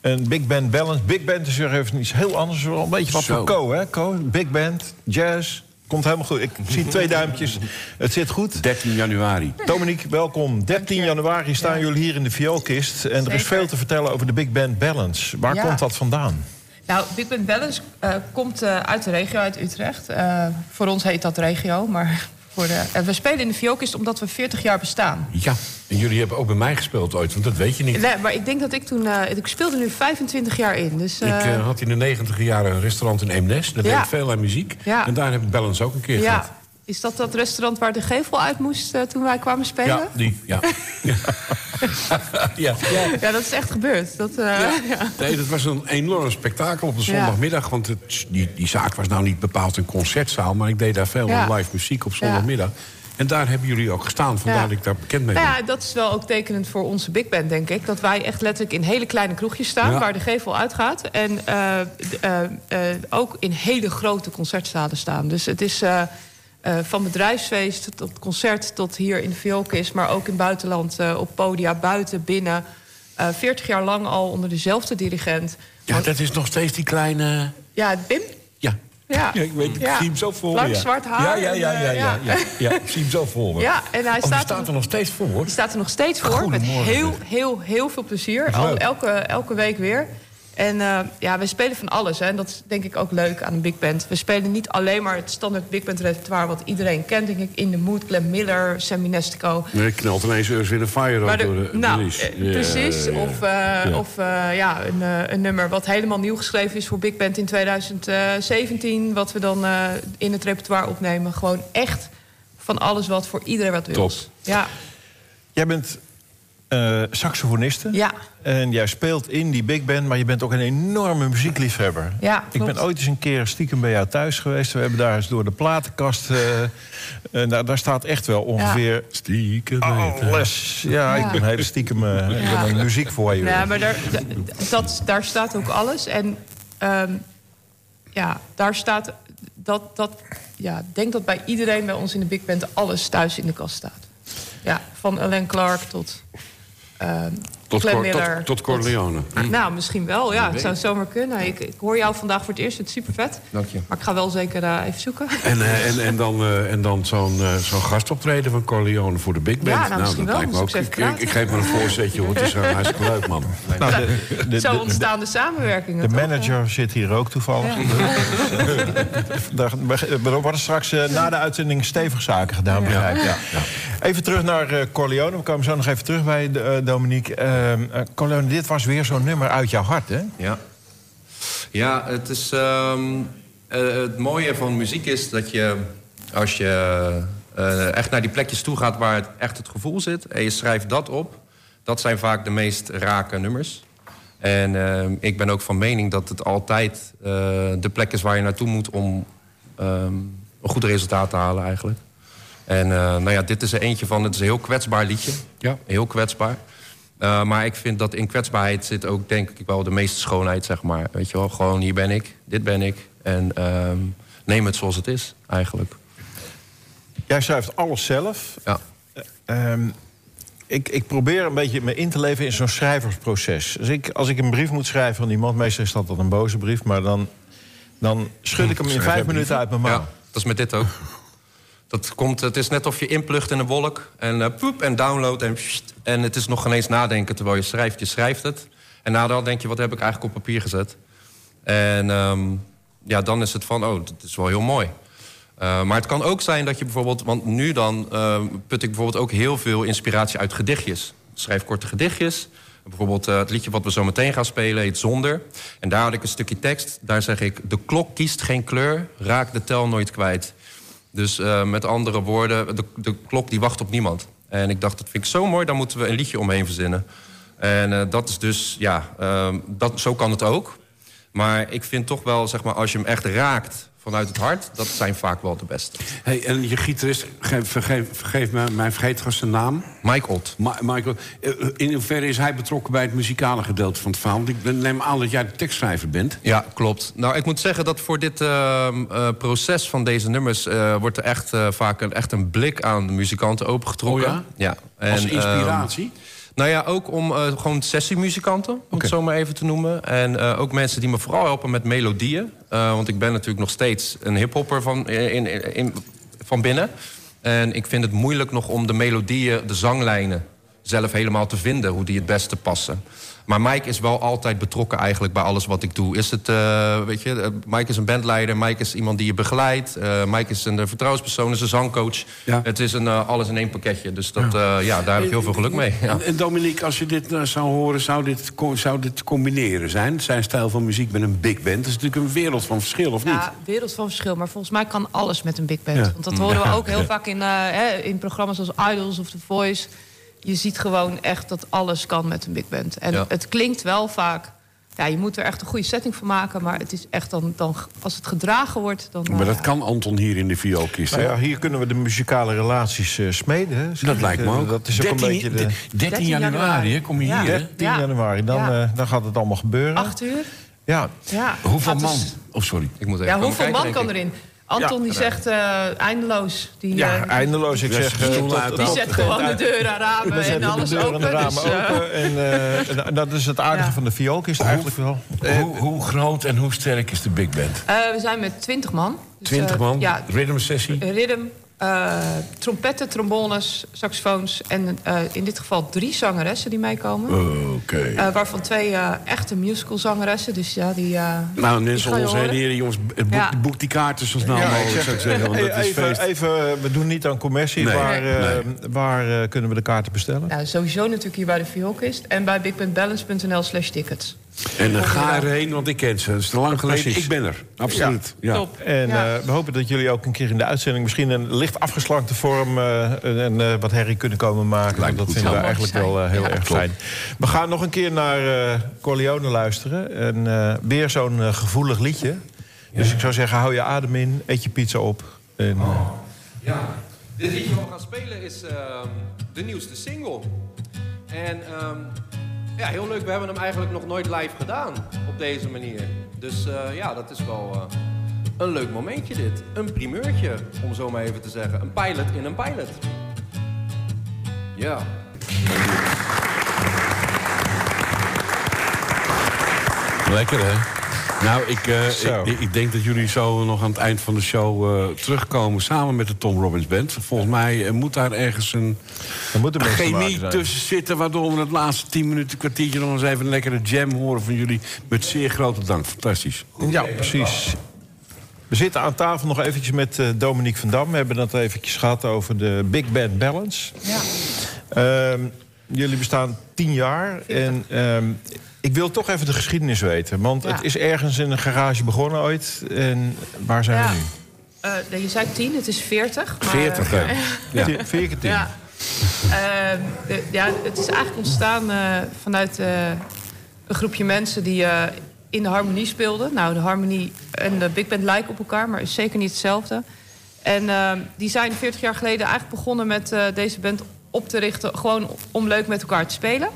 Een Big Band Balance. Big Band is weer even iets heel anders. Een beetje wat Zo. voor Co, hè? Co, Big Band, jazz. Komt helemaal goed. Ik zie twee duimpjes. Het zit goed. 13 januari. Dominique, welkom. 13 januari staan jullie hier in de vioolkist. En er is veel te vertellen over de Big Band Balance. Waar Ja. komt dat vandaan? Nou, Big Band Balance eh, komt eh, uit de regio, uit Utrecht. Eh, voor ons heet dat regio, maar voor de, eh, we spelen in de vioolkist omdat we 40 jaar bestaan. Ja, en jullie hebben ook bij mij gespeeld ooit, want dat weet je niet. Nee, maar ik denk dat ik toen... eh, ik speelde nu 25 jaar in, dus... Ik eh, had in de negentiger jaren een restaurant in Eemnes. Daar deed Ja. ik veel aan muziek. Ja. En daar heb ik Balance ook een keer gehad. Is dat dat restaurant waar de gevel uit moest eh, toen wij kwamen spelen? Ja, die, ja. ja. ja. Ja, dat is echt gebeurd. Dat, eh, ja. Nee, dat was een enorm spektakel op de zondagmiddag. Want het, die, die zaak was nou niet bepaald een concertzaal... maar ik deed daar veel Ja. live muziek op zondagmiddag. En daar hebben jullie ook gestaan, vandaar Ja. dat ik daar bekend mee Nou ben. ja, dat is wel ook tekenend voor onze big band, denk ik. Dat wij echt letterlijk in hele kleine kroegjes staan... Ja. waar de gevel uitgaat. En eh, ook in hele grote concertzalen staan. Dus het is eh, van bedrijfsfeest tot concert tot hier in de vioolkist... maar ook in het buitenland, eh, op podia, buiten, binnen. Eh 40 jaar lang al onder dezelfde dirigent. Ja, dat is nog steeds die kleine... Ja, Bim? Ja. Ja. Ja, ik weet, ik Ja. zie hem zo voor Lang ja. zwart haar Ja, ja, ja, ja, ja, ja. ja, ja. Ik zie hem zo voor me. Ja, en hij Oh, staat, staat er nog steeds voor. Die staat er nog steeds voor. Met heel, heel, heel veel plezier. Al, leuk. elke, elke week weer. En eh, ja, we spelen van alles. Hè. En dat is denk ik ook leuk aan een big band. We spelen niet alleen maar het standaard big band repertoire... wat iedereen kent, denk ik. In the Mood, Glenn Miller, Sammy Nestico. Nee, knalt ineens Earth, Wind Fire Maar de- door de nou, release. eh, Ja, precies. ja, ja. Of, eh, of eh, ja, een, eh, een nummer wat helemaal nieuw geschreven is voor Big Band in 2017. Wat we dan eh, in het repertoire opnemen. Gewoon echt van alles wat voor iedereen wat wil. Top. Ja. Jij bent eh saxofoniste. Ja. En jij speelt in die big band, maar je bent ook een enorme muziekliefhebber. Ja, Ik ben ooit eens een keer stiekem bij jou thuis geweest. We hebben daar eens door de platenkast... nou, daar staat echt wel ongeveer... Stiekem alles. Ja, Ja. ik ben hele stiekem uh, ik Ja. ben een muziek voor je. Ja, maar daar, dat, daar staat ook alles. En ehm, ja, daar staat dat, dat. Ja, ik denk dat bij iedereen bij ons in de Big Band alles thuis in de kast staat. Ja, van Alain Clark tot. um, Tot, Glenn Cor- Miller. tot, tot Corleone. Nou, misschien wel. Ja, het zou zomaar kunnen. Ik, ik hoor jou vandaag voor het eerst. Het is super vet. Dank je. Maar ik ga wel zeker eh, even zoeken. En, eh, en, en dan, eh, en dan zo'n zo'n gastoptreden van Corleone voor de Big Band. Ja, nou, misschien dat wel. lijkt me ook. ik Ik, geef maar een voorzetje, hoor. Het is uh, hartstikke leuk, man. Nou, de, de, Zo de- ontstaan de samenwerkingen. de toch? manager zit hier ook toevallig. Daar er worden straks na de uitzending stevig zaken gedaan, begrijp ik. Ja. Even terug naar eh, Corleone. We komen zo nog even terug bij de, eh, Dominique. Ehm, eh, Corleone, dit was weer zo'n nummer uit jouw hart, hè? Ja. Ja, het is... ehm, eh, het mooie van muziek is dat je... Als je eh, echt naar die plekjes toe gaat waar het echt het gevoel zit... en je schrijft dat op... dat zijn vaak de meest rake nummers. En ehm, ik ben ook van mening dat het altijd de plek is waar je naartoe moet... om een goed resultaat te halen eigenlijk. En nou ja, dit is er eentje van. Het is een heel kwetsbaar liedje. Ja. Heel kwetsbaar. Uh, maar ik vind dat in kwetsbaarheid zit ook denk ik wel de meeste schoonheid, zeg maar. Weet je wel, gewoon hier ben ik, dit ben ik. En uh, neem het zoals het is, eigenlijk. Jij schrijft alles zelf. Ja. Uh, ik, ik, probeer een beetje me in te leven in zo'n schrijversproces. Dus ik, als ik een brief moet schrijven aan iemand, meestal is dat dan een boze brief... maar dan, dan schud ik hem in vijf minuten uit mijn mouw. Ja, dat is met dit ook. Dat komt, het is net of je inplucht in een wolk en uh, poep en download en pssst, en het is nog geen eens nadenken terwijl je schrijft. Je schrijft het en nadat denk je, wat heb ik eigenlijk op papier gezet? En um, ja, dan is het van, oh, dat is wel heel mooi. Uh, maar het kan ook zijn dat je bijvoorbeeld, want nu dan uh, put ik bijvoorbeeld ook heel veel inspiratie uit gedichtjes. Schrijf korte gedichtjes. Bijvoorbeeld uh, het liedje wat we zo meteen gaan spelen heet Zonder. En daar had ik een stukje tekst. Daar zeg ik, de klok kiest geen kleur, raak de tel nooit kwijt. Dus uh, met andere woorden, de, de, klok die wacht op niemand. En ik dacht, dat vind ik zo mooi, daar moeten we een liedje omheen verzinnen. En uh, dat is dus, ja, uh, dat, zo kan het ook. Maar ik vind toch wel, zeg maar, als je hem echt raakt vanuit het hart... dat zijn vaak wel de beste. Hey, en je gitarist, vergeef, vergeef, me, mijn vergeet zijn naam. Mike Ott. Ma Michael, eh, in hoeverre is hij betrokken bij het muzikale gedeelte van het verhaal? Want ik neem aan dat jij de tekstschrijver bent. Ja, klopt. Nou, ik moet zeggen dat voor dit uh, uh, proces van deze nummers... Uh, wordt er echt vaak een, echt een blik aan de muzikanten opengetrokken. Oh ja? ja. En, Als inspiratie? Nou ja, ook om uh, gewoon sessiemuzikanten, om okay. het zo maar even te noemen. En uh, ook mensen die me vooral helpen met melodieën. Uh, want ik ben natuurlijk nog steeds een hiphopper van, in, in, in, van binnen. En ik vind het moeilijk nog om de melodieën, de zanglijnen... zelf helemaal te vinden, hoe die het beste passen. Maar Mike is wel altijd betrokken eigenlijk bij alles wat ik doe. Is het, uh, weet je, uh, Mike is een bandleider, Mike is iemand die je begeleidt. Uh, Mike is een vertrouwenspersoon, is een zangcoach. Ja. Het is een alles in één pakketje. Dus dat, ja. ja daar heb ik heel veel geluk mee. Ja. En, Dominique, als je dit uh, zou horen, zou dit, zou dit combineren zijn? Zijn stijl van muziek met een big band? Dat is natuurlijk een wereld van verschil, of niet? Ja, wereld van verschil. Maar volgens mij kan alles met een big band. Ja. Want dat horen we ook heel vaak in, hè, in programma's als Idols of The Voice je ziet gewoon echt dat alles kan met een big band. En ja. het klinkt wel vaak... Ja, je moet er echt een goede setting van maken. Maar het is echt dan, dan als het gedragen wordt... Dan, maar dat uh, kan Anton hier in de vioolkist. Nou ja, hier kunnen we de muzikale relaties uh, smeden. Hè? Dat lijkt me ook. Dat is 13, ook een beetje de... 13, 13 januari, hè, kom je ja. hier. 13 ja. januari, dan, ja. uh, dan gaat het allemaal gebeuren. Acht uur? Ja. ja. Hoeveel man? Oh, sorry. Ik moet even ja, hoeveel kijken, man kan erin? Anton die zegt uh, eindeloos. Die, ja, uh, eindeloos. Ik zeg, die, tot, die zet gewoon de deuren, ramen en alles de open. En de ramen dus, open. En, uh, en, dat is het aardige ja. van de vioolkist eigenlijk wel. Hoe, hoe, groot en hoe sterk is de big band? we zijn met 20 man. Dus, 20 man? ja, rhythm sessie? Rhythm, trompetten, trombones, saxofoons... en uh, in dit geval drie zangeressen die meekomen. Oké. Okay. Uh, waarvan twee echte musicalzangeressen. Dus ja, die... nou, mensen om ons heen, heren, jongens, boek, ja. boek, die kaarten zo snel ja, mogelijk, zou ik zeggen. Want dat is even, feest. even, we doen niet aan commercie. Nee, waar nee. waar kunnen we de kaarten bestellen? Nou, sowieso natuurlijk hier bij de Vioolkist. En bij bigbandbalance.nl slash tickets. En uh, ga erheen, want ik ken ze. Het is te lang geleden. Precies. Ik ben er. Absoluut. Ja. Top. En Ja. eh, we hopen dat jullie ook een keer in de uitzending... misschien een licht afgeslankte vorm eh, en eh, wat herrie kunnen komen maken. Lijkt dat goed. vinden we eigenlijk wel eh, heel Ja. erg fijn. We gaan nog een keer naar eh Corleone luisteren. En eh, weer zo'n eh, gevoelig liedje. Dus ik zou zeggen, hou je adem in, eet je pizza op. En, eh, Ja, dit liedje wat we gaan spelen is ehm, de nieuwste single. En ehm, ja, heel leuk. We hebben hem eigenlijk nog nooit live gedaan op deze manier. Dus eh, ja, dat is wel eh, een leuk momentje dit. Een primeurtje, om zo maar even te zeggen. Een pilot in een pilot. Ja. Lekker, hè? Nou, ik, eh, ik, ik denk dat jullie zo nog aan het eind van de show eh, terugkomen... samen met de Tom Robbins Band. Volgens mij eh, moet daar ergens een er moet chemie tussen zitten... waardoor we het laatste tien minuten, kwartiertje... nog eens even een lekkere jam horen van jullie. Met zeer grote dank. Fantastisch. Ja, precies. We zitten aan tafel nog eventjes met eh, Dominique van Dam. We hebben het eventjes gehad over de Big Band Balance. Ja. Ehm, jullie bestaan tien jaar. En ehm, ik wil toch even de geschiedenis weten. Want Ja. het is ergens in een garage begonnen ooit. En waar zijn Ja. we nu? Eh, je zei 10, het is 40. Maar, 40, hè? Ja. Keer tien. Ja. Ehm, de- ja, het is eigenlijk ontstaan eh, vanuit eh, een groepje mensen die eh, in de harmonie speelden. Nou, de harmonie en de big band lijken op elkaar, maar is zeker niet hetzelfde. En ehm, die zijn 40 jaar geleden eigenlijk begonnen met eh, deze band op te richten... gewoon om leuk met elkaar te spelen.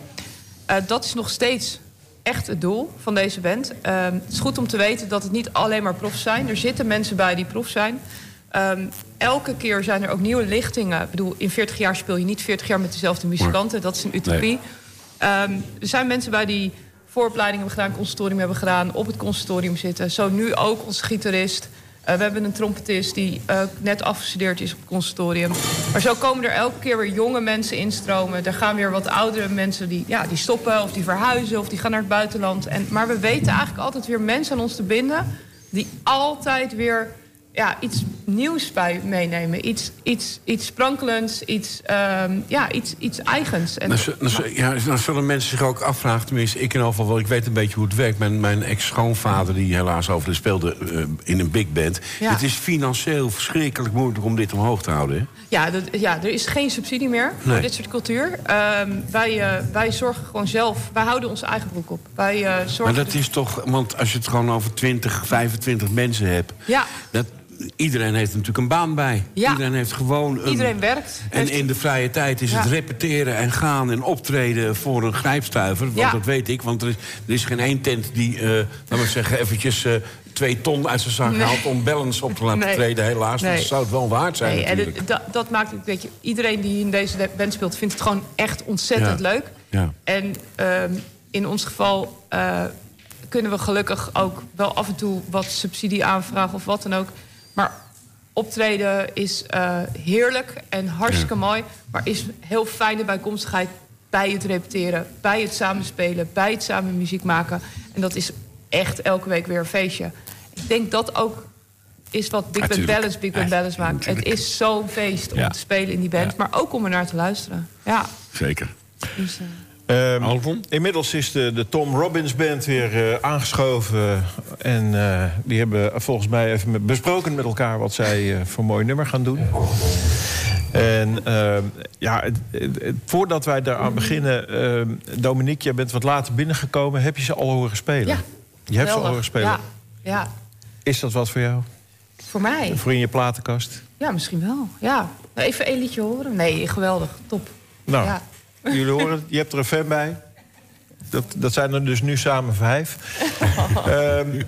Eh, dat is nog steeds echt het doel van deze band. Ehm, het is goed om te weten dat het niet alleen maar profs zijn. Er zitten mensen bij die prof zijn. Ehm, elke keer zijn er ook nieuwe lichtingen. Ik bedoel, in 40 jaar speel je niet 40 jaar met dezelfde muzikanten. Dat is een utopie. Ehm, er zijn mensen bij die vooropleiding hebben gedaan, conservatorium hebben gedaan, op het conservatorium zitten. Zo nu ook onze gitarist. Eh, we hebben een trompetist die eh, net afgestudeerd is op het conservatorium. Maar zo komen er elke keer weer jonge mensen instromen. Er gaan weer wat oudere mensen die, ja, die stoppen of die verhuizen of die gaan naar het buitenland. En, maar we weten eigenlijk altijd weer mensen aan ons te binden die altijd weer ja, iets nieuws bij meenemen. Iets, iets, iets sprankelends, iets, ehm, ja, iets, iets eigens. En, Dan, dan zu- ja, dan zullen mensen zich ook afvragen, tenminste ik in ieder geval wel... ik weet een beetje hoe het werkt. Mijn, mijn ex-schoonvader, die helaas overleden, speelde eh, in een big band. Ja. Het is financieel verschrikkelijk moeilijk om dit omhoog te houden. Hè? Ja, dat, ja, er is geen subsidie meer Nee. voor dit soort cultuur. Ehm, wij, eh, wij zorgen gewoon zelf. Wij houden onze eigen broek op. Wij eh, zorgen. Maar dat is toch, want als je het gewoon over 20, 25 mensen hebt... Ja, Dat, iedereen heeft natuurlijk een baan bij. Ja. Iedereen heeft gewoon een... iedereen werkt. En Heeft- in de vrije tijd is het repeteren en gaan en optreden voor een grijpstuiver. Want Ja. dat weet ik, want er is, er is geen één tent die, eh laten we zeggen, eventjes eh, twee ton uit zijn zak Nee. haalt om balance op te laten Nee. treden. Helaas, Nee. dat zou het wel waard zijn Nee, en natuurlijk. dat, dat maakt weet je, iedereen die in deze band speelt, vindt het gewoon echt ontzettend Ja. leuk. Ja. En ehm, in ons geval eh, kunnen we gelukkig ook wel af en toe wat subsidie aanvragen of wat dan ook. Maar optreden is eh, heerlijk en hartstikke mooi. Maar is heel fijne bijkomstigheid bij het repeteren, bij het samenspelen, bij het samen muziek maken. En dat is echt elke week weer een feestje. Ik denk dat ook is wat Big Band. Balance Big Band Balance maakt. Het is zo'n feest om Ja. te spelen in die band, Ja. maar ook om er naar te luisteren. Ja, Zeker. dus, eh, Ehm, Alton? inmiddels is de, de Tom Robbins Band weer eh, aangeschoven. En eh, die hebben volgens mij even met- besproken met elkaar... wat zij eh, voor mooi nummer gaan doen. En ehm, ja, het- het- het- voordat wij daaraan beginnen... ehm, Dominique, jij bent wat later binnengekomen. Heb je ze al horen spelen? Ja, Je hebt ze al horen spelen. Ja, ja, Is dat wat voor jou? voor mij. Voor in je platenkast? Ja, misschien wel. Ja. Even een liedje horen. Nee, geweldig. Top. Nou, Ja. Jullie horen het. Je hebt er een fan bij. Dat, dat zijn er dus nu samen vijf. Ehm,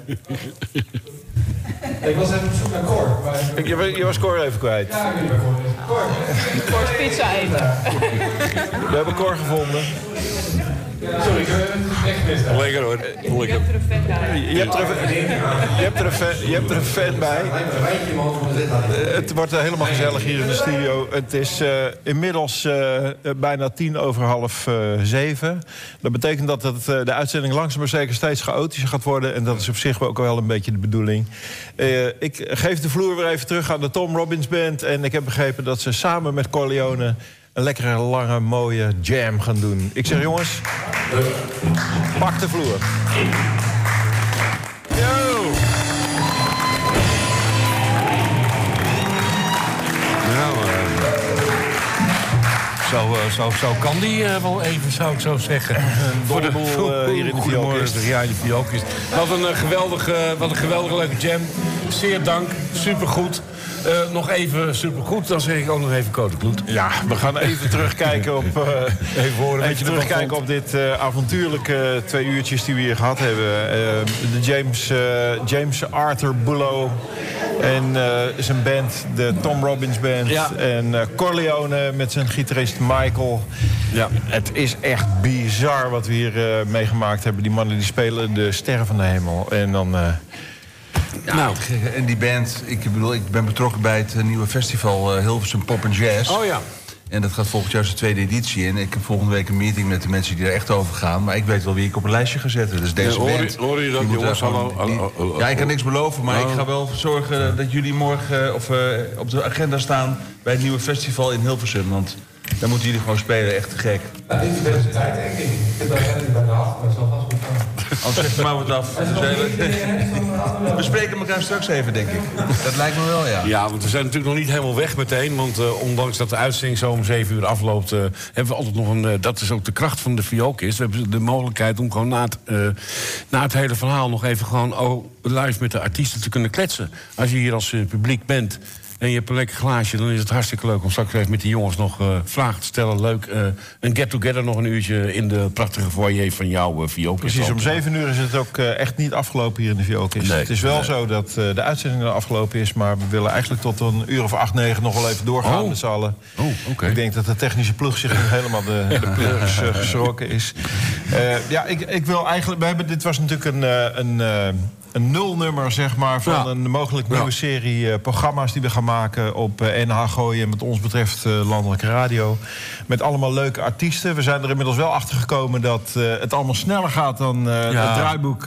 Ik was even op zoek naar Cor. Maar... je, je was Cor even kwijt. Ja, ik ben Cor. Cor. Pizza eten. We hebben Cor gevonden. Sorry, ik het echt. Lekker hoor. Lekker. Je hebt er een, je hebt er een, fan, je hebt er een fan bij. Eh, Het wordt eh, helemaal gezellig hier in de studio. Het is eh, inmiddels eh, eh, bijna tien over half eh, zeven. Dat betekent dat het, eh, de uitzending langzaam maar zeker steeds chaotischer gaat worden. En dat is op zich ook wel een beetje de bedoeling. Eh, ik geef de vloer weer even terug aan de Tom Robbins Band. En ik heb begrepen dat ze samen met Corleone een lekkere, lange, mooie jam gaan doen. Ik zeg jongens, pak de vloer. Yo! Nou, eh, zo, eh, zo, zo kan die eh, wel even, zou ik zo zeggen. Voor de eh, hier in de Goedemorgen, Fiokist. Ja, in de Fiokist. Wat een, geweldige, wat een geweldige leuke jam. Zeer dank, supergoed. Eh nog even supergoed, dan zeg ik ook nog even Code Kloet. Ja, we gaan even terugkijken op, eh, Even horen even je terugkijken op dit eh, avontuurlijke twee uurtjes die we hier gehad hebben. De James, James Arthur Bullough en zijn band, de Tom Robbins Band. Ja. En Corleone met zijn gitarist Michael. Ja. Het is echt bizar wat we hier meegemaakt hebben. Die mannen die spelen de sterren van de hemel. En dan... Nou, En die band, ik bedoel, ik ben betrokken bij het eh, nieuwe festival eh, Hilversum Pop and Jazz. oh ja. En dat gaat volgend jaar zijn tweede editie. En ik heb volgende week een meeting met de mensen die er echt over gaan. Maar ik weet wel wie ik op een lijstje ga zetten. Dus deze Ja, hoor je- band... hoor je dat, jongens? Hallo, die- hallo, hallo, Ja, ik kan niks beloven. Maar ik ga wel zorgen dat jullie morgen of, eh, op de agenda staan... bij het nieuwe festival in Hilversum. Want daar moeten jullie gewoon spelen. Echt te gek. Ja, dit is de beste tijd, denk ik. Ik heb niet bij de hand, maar het zal vast goed gaan. Anders zeg maar wat af. We spreken elkaar straks even, denk ik. Dat lijkt me wel, ja. Ja, want we zijn natuurlijk nog niet helemaal weg meteen. Want eh, ondanks dat de uitzending zo om zeven uur afloopt... eh, hebben we altijd nog een... eh, dat is ook de kracht van de Fiokist. We hebben de mogelijkheid om gewoon na het, eh, na het hele verhaal... nog even gewoon oh, live met de artiesten te kunnen kletsen. Als je hier als publiek bent... En je hebt een lekker glaasje, dan is het hartstikke leuk om straks even met die jongens nog eh, vragen te stellen. Leuk, eh, een get-together nog een uurtje in de prachtige foyer van jouw uh. Precies, om zeven uur is het ook echt niet afgelopen hier in de Viookist. Nee, het is wel nee. zo dat de uitzending er afgelopen is... maar we willen eigenlijk tot een uur of acht, negen nog wel even doorgaan Oh. met z'n allen. Oh, oké. Ik denk dat de technische ploeg zich helemaal de, de pleuris eh, geschrokken is. Ja, ik, ik wil eigenlijk... We hebben, dit was natuurlijk een, een, een nulnummer, zeg maar... van Ja. een mogelijk nieuwe Ja. serie eh, programma's die we gaan maken... op eh, NH Gooi en met ons betreft eh, Landelijke Radio. Met allemaal leuke artiesten. We zijn er inmiddels wel achter gekomen dat het allemaal sneller gaat... dan het draaiboek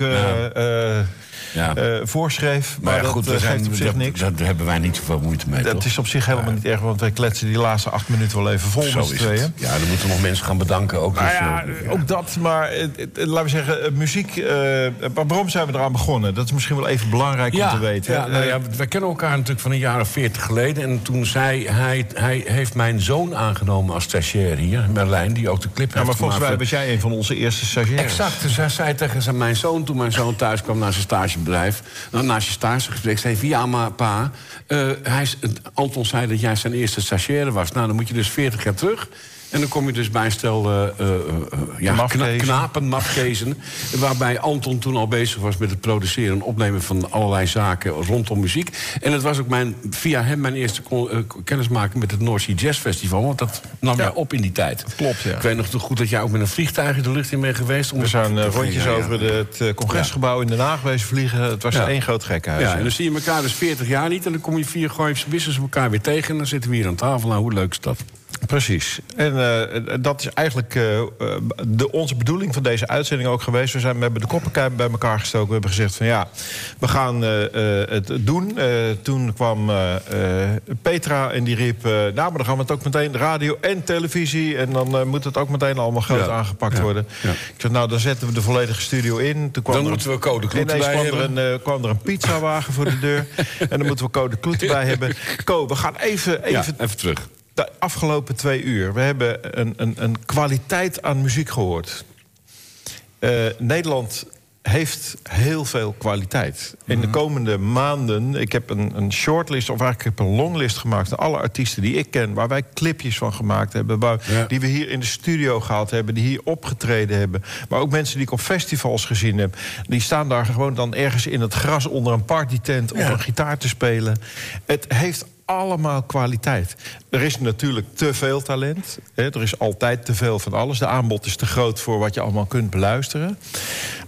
Ja. eh, Ja. voorschreef. Maar, ja, dat goed, eh, we geeft zijn, op zich dat, niks. Daar hebben wij niet zoveel moeite mee, Dat toch? is op zich helemaal niet erg, want wij kletsen die laatste acht minuten wel even vol Zo met tweeën. Ja, dan moeten we nog mensen gaan bedanken. Ook Nou dus, ja, eh, ook dat, maar laten we zeggen, muziek. maar waarom zijn we eraan begonnen? Dat is misschien wel even belangrijk om te weten. Ja, nou ja, wij kennen elkaar natuurlijk van een jaar of veertig geleden. En toen zei hij, hij heeft mijn zoon aangenomen als stagiair hier, Merlijn, die ook de clip ja, maar heeft volgens mij gemaakt. was jij een van onze eerste stagiaires. Exact, dus hij zei tegen zijn, mijn zoon, toen mijn zoon thuis kwam naar zijn stagebedrijf... nou, na zijn stagegesprek, zei hij, ja, maar pa... eh, hij, Anton zei dat jij zijn eerste stagiaire was. Nou, dan moet je dus 40 jaar terug... En dan kom je dus bij een stel eh, eh, eh, ja, Mafkezen. knapen, mafkezen... waarbij Anton toen al bezig was met het produceren en opnemen... van allerlei zaken rondom muziek. En het was ook mijn, via hem mijn eerste kon- kennismaking... met het North Sea Jazz Festival, want dat nam jij op in die tijd. Klopt, ja. Ik weet nog te goed dat jij ook met een vliegtuig in de lucht in bent geweest. om We zijn rondjes ja. over de, het congresgebouw in Den Haag geweest vliegen. Het was Ja. één groot gekhuis. Ja, en dan zie je elkaar dus 40 jaar niet... en dan kom je via Gooifse Business elkaar weer tegen... en dan zitten we hier aan tafel. Nou, hoe leuk is dat? Precies. En eh, dat is eigenlijk eh, de, onze bedoeling van deze uitzending ook geweest. We, zijn, we hebben de koppen bij elkaar gestoken. We hebben gezegd van ja, we gaan eh, het doen. Toen kwam Petra en die riep... nou, maar dan gaan we het ook meteen radio en televisie... en dan moet het ook meteen allemaal groot Ja. aangepakt Ja. worden. Ja. Ik zeg, nou, dan zetten we de volledige studio in. Toen kwam Dan er moeten we Code Kloet Ineens erbij kwam er, een, kwam er een pizzawagen voor de deur. en dan moeten we Code Kloet erbij hebben. Co, we gaan even... even terug. De afgelopen twee uur. We hebben een, een, een kwaliteit aan muziek gehoord. Eh, Nederland heeft heel veel kwaliteit. In de komende maanden, ik heb een, een shortlist... of eigenlijk heb een longlist gemaakt... van alle artiesten die ik ken... waar wij clipjes van gemaakt hebben... Waar, Ja. die we hier in de studio gehad hebben... die hier opgetreden hebben. Maar ook mensen die ik op festivals gezien heb... die staan daar gewoon dan ergens in het gras... onder een partytent op Ja. een gitaar te spelen. Het heeft allemaal kwaliteit. Er is natuurlijk te veel talent. Hè, er is altijd te veel van alles. De aanbod is te groot voor wat je allemaal kunt beluisteren.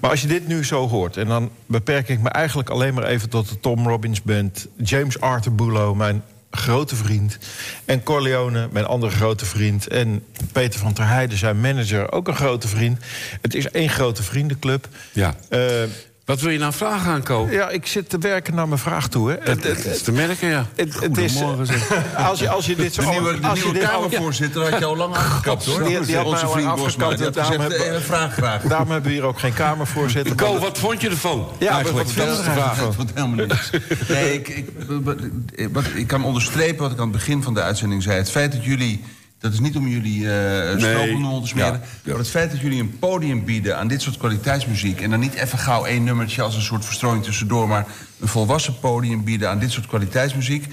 Maar als je dit nu zo hoort... en dan beperk ik me eigenlijk alleen maar even tot de Tom Robbins Band... James Arthur Bulow, mijn grote vriend... en Corleone, mijn andere grote vriend... en Peter van ter Heijden, zijn manager, ook een grote vriend. Het is één grote vriendenclub. Ja. Eh, Wat wil je nou vragen aan Ko? Ja, ik zit te werken naar mijn vraag toe. Hè. Dat, dat is te merken, ja. Het, het is, zeg. als, je, als je dit zo... De nieuwe, de als je nieuwe dit- Kamervoorzitter had je al lang afgekapt, hoor. Die- die had Onze vriend afgekapt, Bosma. Die had daarom gezegd, hebben- eh, vraag graag. Daarom hebben we hier ook geen Kamervoorzitter. Ko, wat vond je ervan? Ja, Eigenlijk. wat vind je er Dat eigenlijk van? vond helemaal niks. Nee, ik, ik, ik kan onderstrepen wat ik aan het begin van de uitzending zei. Het feit dat jullie... Dat is niet om jullie eh Nee. te smeren. Ja. Maar het feit dat jullie een podium bieden aan dit soort kwaliteitsmuziek... en dan niet even gauw één nummertje als een soort verstrooiing tussendoor... maar een volwassen podium bieden aan dit soort kwaliteitsmuziek...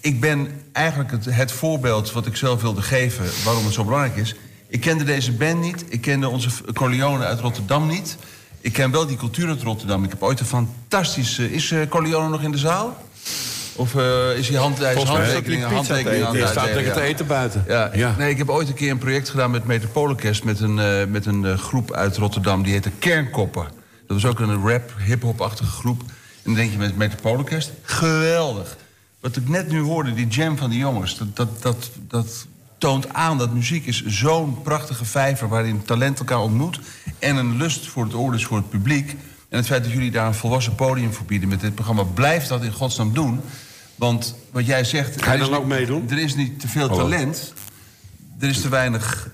Ik ben eigenlijk het, het voorbeeld wat ik zelf wilde geven... waarom het zo belangrijk is. Ik kende deze band niet. Ik kende onze Corleone uit Rotterdam niet. Ik ken wel die cultuur uit Rotterdam. Ik heb ooit een fantastische... Is eh, Corleone nog in de zaal? Of eh, is hij hand, hij pizza handtekeningen aan Die het staat lekker te eten buiten. Ja, Ja. Nee, ik heb ooit een keer een project gedaan met Metropoolorkest... met een, eh, met een eh, groep uit Rotterdam, die heette Kernkoppen. Dat was ook een rap, hip-hop-achtige groep. En dan denk je met Metropoolorkest, geweldig. Wat ik net nu hoorde, die jam van die jongens... dat, dat, dat, dat toont aan dat muziek is zo'n prachtige vijver... waarin talent elkaar ontmoet... en een lust voor het oor is voor het publiek. En het feit dat jullie daar een volwassen podium voor bieden met dit programma... blijf dat in godsnaam doen. Want wat jij zegt... Ga je dan ook meedoen? Er is niet te veel Oh. talent. Er is te weinig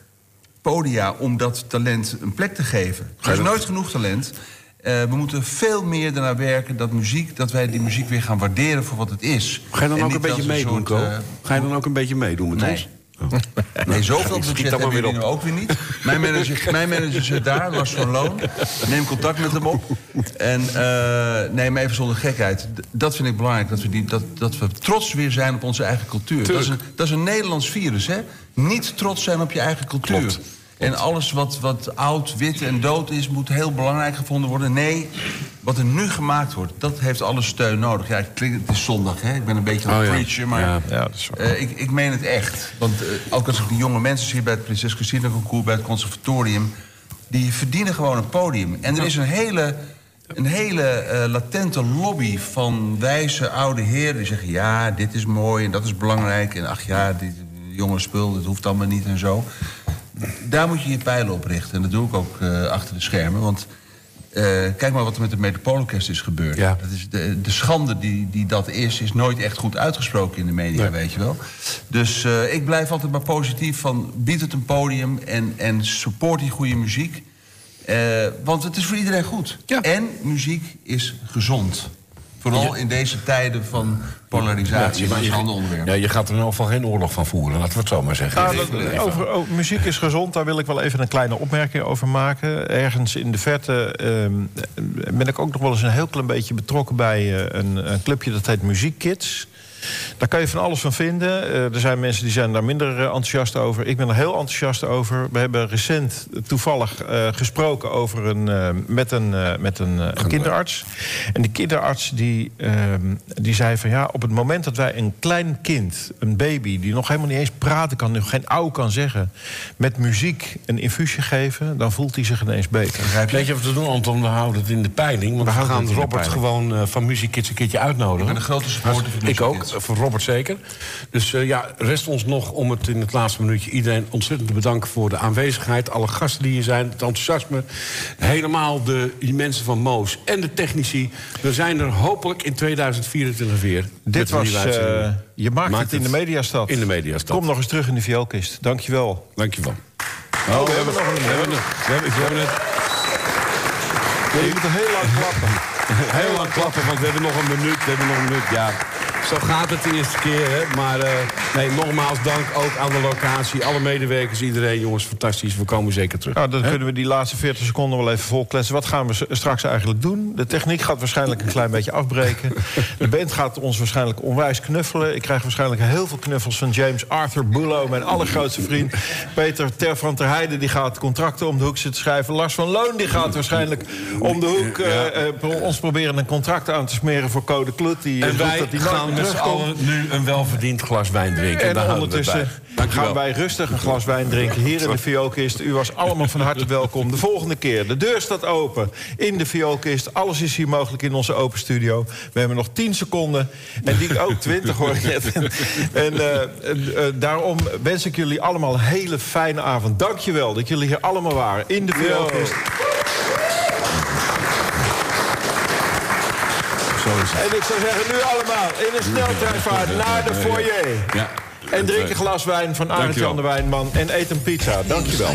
podia om dat talent een plek te geven. Er is nooit genoeg talent. Eh, we moeten veel meer ernaar werken dat, muziek, dat wij die muziek weer gaan waarderen voor wat het is. Ga je dan En ook een beetje meedoen, soort, eh, Ga je dan ook een beetje meedoen met Nee. ons? Oh. Nee, zoveel budget hebben jullie nu ook weer niet. Mijn manager, mijn manager zit daar, Lars van Loon. Neem contact met hem op. En eh, nee, maar even zonder gekheid. Dat vind ik belangrijk, dat we, die, dat, dat we trots weer zijn op onze eigen cultuur. Dat is, een, dat is een Nederlands virus, hè? Niet trots zijn op je eigen cultuur. Klopt. En alles wat, wat oud, wit en dood is, moet heel belangrijk gevonden worden. Nee, wat er nu gemaakt wordt, dat heeft alle steun nodig. Ja, het is zondag, hè? Ik ben een beetje een Oh ja. preacher, maar... Ja. Ja, dat is waar. Eh, ik, ik meen het echt. Want eh, ook als ik die jonge mensen zie bij het Prinses Christina Concours... bij het conservatorium, die verdienen gewoon een podium. En er is een hele, een hele eh, latente lobby van wijze oude heren... die zeggen, ja, dit is mooi en dat is belangrijk... en ach ja, die jonge spul, dat hoeft allemaal niet en zo. Daar moet je je pijlen op richten. En dat doe ik ook eh, achter de schermen, want... eh, kijk maar wat er met het Metropoolorkest is gebeurd. Ja. Dat is de, de schande die, die dat is, is nooit echt goed uitgesproken in de media, weet je wel. Dus eh, ik blijf altijd maar positief van bied het een podium en, en support die goede muziek. Eh, want het is voor iedereen goed. Ja. En muziek is gezond. Vooral in deze tijden van polarisatie. is een ander onderwerp. Ja, je gaat er in ieder geval geen oorlog van voeren, laten we het zo maar zeggen. Ah, dat- over, muziek is gezond, daar wil ik wel even een kleine opmerking over maken. Ergens in de verte ehm, ben ik ook nog wel eens een heel klein beetje betrokken bij eh, een, een clubje dat heet Muziekkids. Daar kan je van alles van vinden. Eh, er zijn mensen die zijn daar minder eh, enthousiast over. Ik ben er heel enthousiast over. We hebben recent toevallig eh, gesproken over een, eh, met een, eh, met een, een kinderarts. En die kinderarts die, ehm, die zei van ja, op het moment dat wij een klein kind, een baby, die nog helemaal niet eens praten kan, nog geen ouw kan zeggen, met muziek een infuusje geven, dan voelt hij zich ineens beter. Weet je wat we doen, Anton? We houden het in de peiling. Want we, gaan Robert gewoon van Music Kids een keertje uitnodigen. Ik ben een grote supporter van Ik ook, Kids. Voor Robert zeker. Dus eh, ja, rest ons nog om het in het laatste minuutje iedereen ontzettend te bedanken voor de aanwezigheid. Alle gasten die hier zijn, het enthousiasme. Helemaal de die mensen van Moos en de technici. We zijn er hopelijk in 2024 weer. Dit was, eh, je maakt, Maakt het in de mediastad. in de mediastad. Kom nog eens terug in de vioolkist. Dankjewel. Dankjewel. Oh, we hebben nog een... We hebben het. We hebben, we hebben het. Je moet heel lang klappen. Heel lang klappen, want we hebben nog een minuut. We hebben nog een minuut, ja. Zo gaat het de eerste keer, hè. Maar eh, nee, nogmaals dank ook aan de locatie. Alle medewerkers, iedereen. Jongens, fantastisch. We komen zeker terug. Nou, dan kunnen we die laatste 40 seconden wel even volkletsen. Wat gaan we straks eigenlijk doen? De techniek gaat waarschijnlijk een klein beetje afbreken. De band gaat ons waarschijnlijk onwijs knuffelen. Ik krijg waarschijnlijk heel veel knuffels van James Arthur Bullo, mijn allergrootste vriend. Peter Ter van ter Heijden die gaat contracten om de hoek zitten schrijven. Lars van Loon die gaat waarschijnlijk om de hoek eh, eh, ons proberen een contract aan te smeren voor Code Klut. Die En wij dat die nooit gaan met z'n allen nu een welverdiend glas wijn drinken. En ondertussen gaan wij rustig een glas wijn drinken hier in de vioolkist. U was allemaal van harte welkom. De volgende keer. De deur staat open in de vioolkist. Alles is hier mogelijk in onze open studio. We hebben nog 10 seconden. En die ook 20 hoor ik net. En eh, eh, daarom wens ik jullie allemaal een hele fijne avond. Dankjewel dat jullie hier allemaal waren in de vioolkist. En ik zou zeggen, nu allemaal in een sneltreinvaart naar de foyer. Ja. En drink een glas wijn van Arend. Jan de Wijnman en eet een pizza. Dankjewel.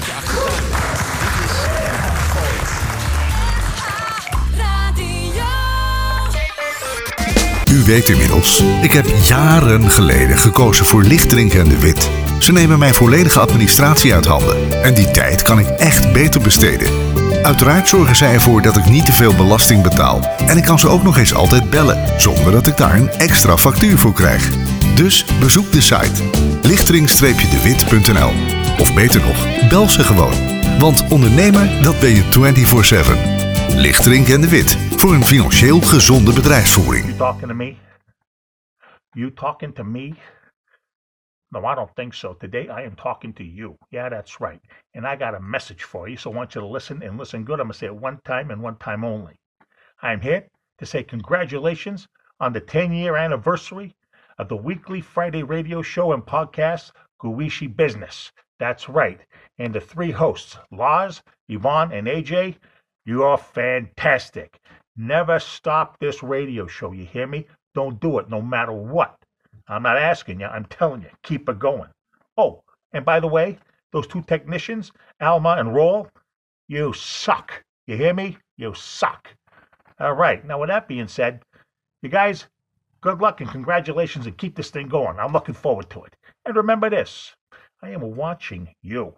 U weet inmiddels, ik heb jaren geleden gekozen voor Lichtdrink en de Wit. Ze nemen mijn volledige administratie uit handen. En die tijd kan ik echt beter besteden. Uiteraard zorgen zij ervoor dat ik niet te veel belasting betaal. En ik kan ze ook nog eens altijd bellen, zonder dat ik daar een extra factuur voor krijg. Dus bezoek de site lichtering-dewit.nl Of beter nog, bel ze gewoon. Want ondernemer, dat ben je 24-7. Lichtering en de Wit, voor een financieel gezonde bedrijfsvoering. You talking to me? You talking to me? No, I don't think so. Today I am talking to you. Yeah, that's right. And I got a message for you, so I want you to listen and listen good. I'm going to say it one time and one time only. I'm here to say congratulations on the 10 year anniversary of the weekly Friday radio show and podcast, Guishi Business. That's right. And the three hosts, Lars, Yvonne, and AJ, you are fantastic. Never stop this radio show. You hear me? Don't do it no matter what. I'm not asking you, I'm telling you, keep it going. Oh, and by the way, those two technicians, Alma and Roll, you suck. You hear me? You suck. All right, now with that being said, you guys, good luck and congratulations and keep this thing going. I'm looking forward to it. And remember this I am watching you.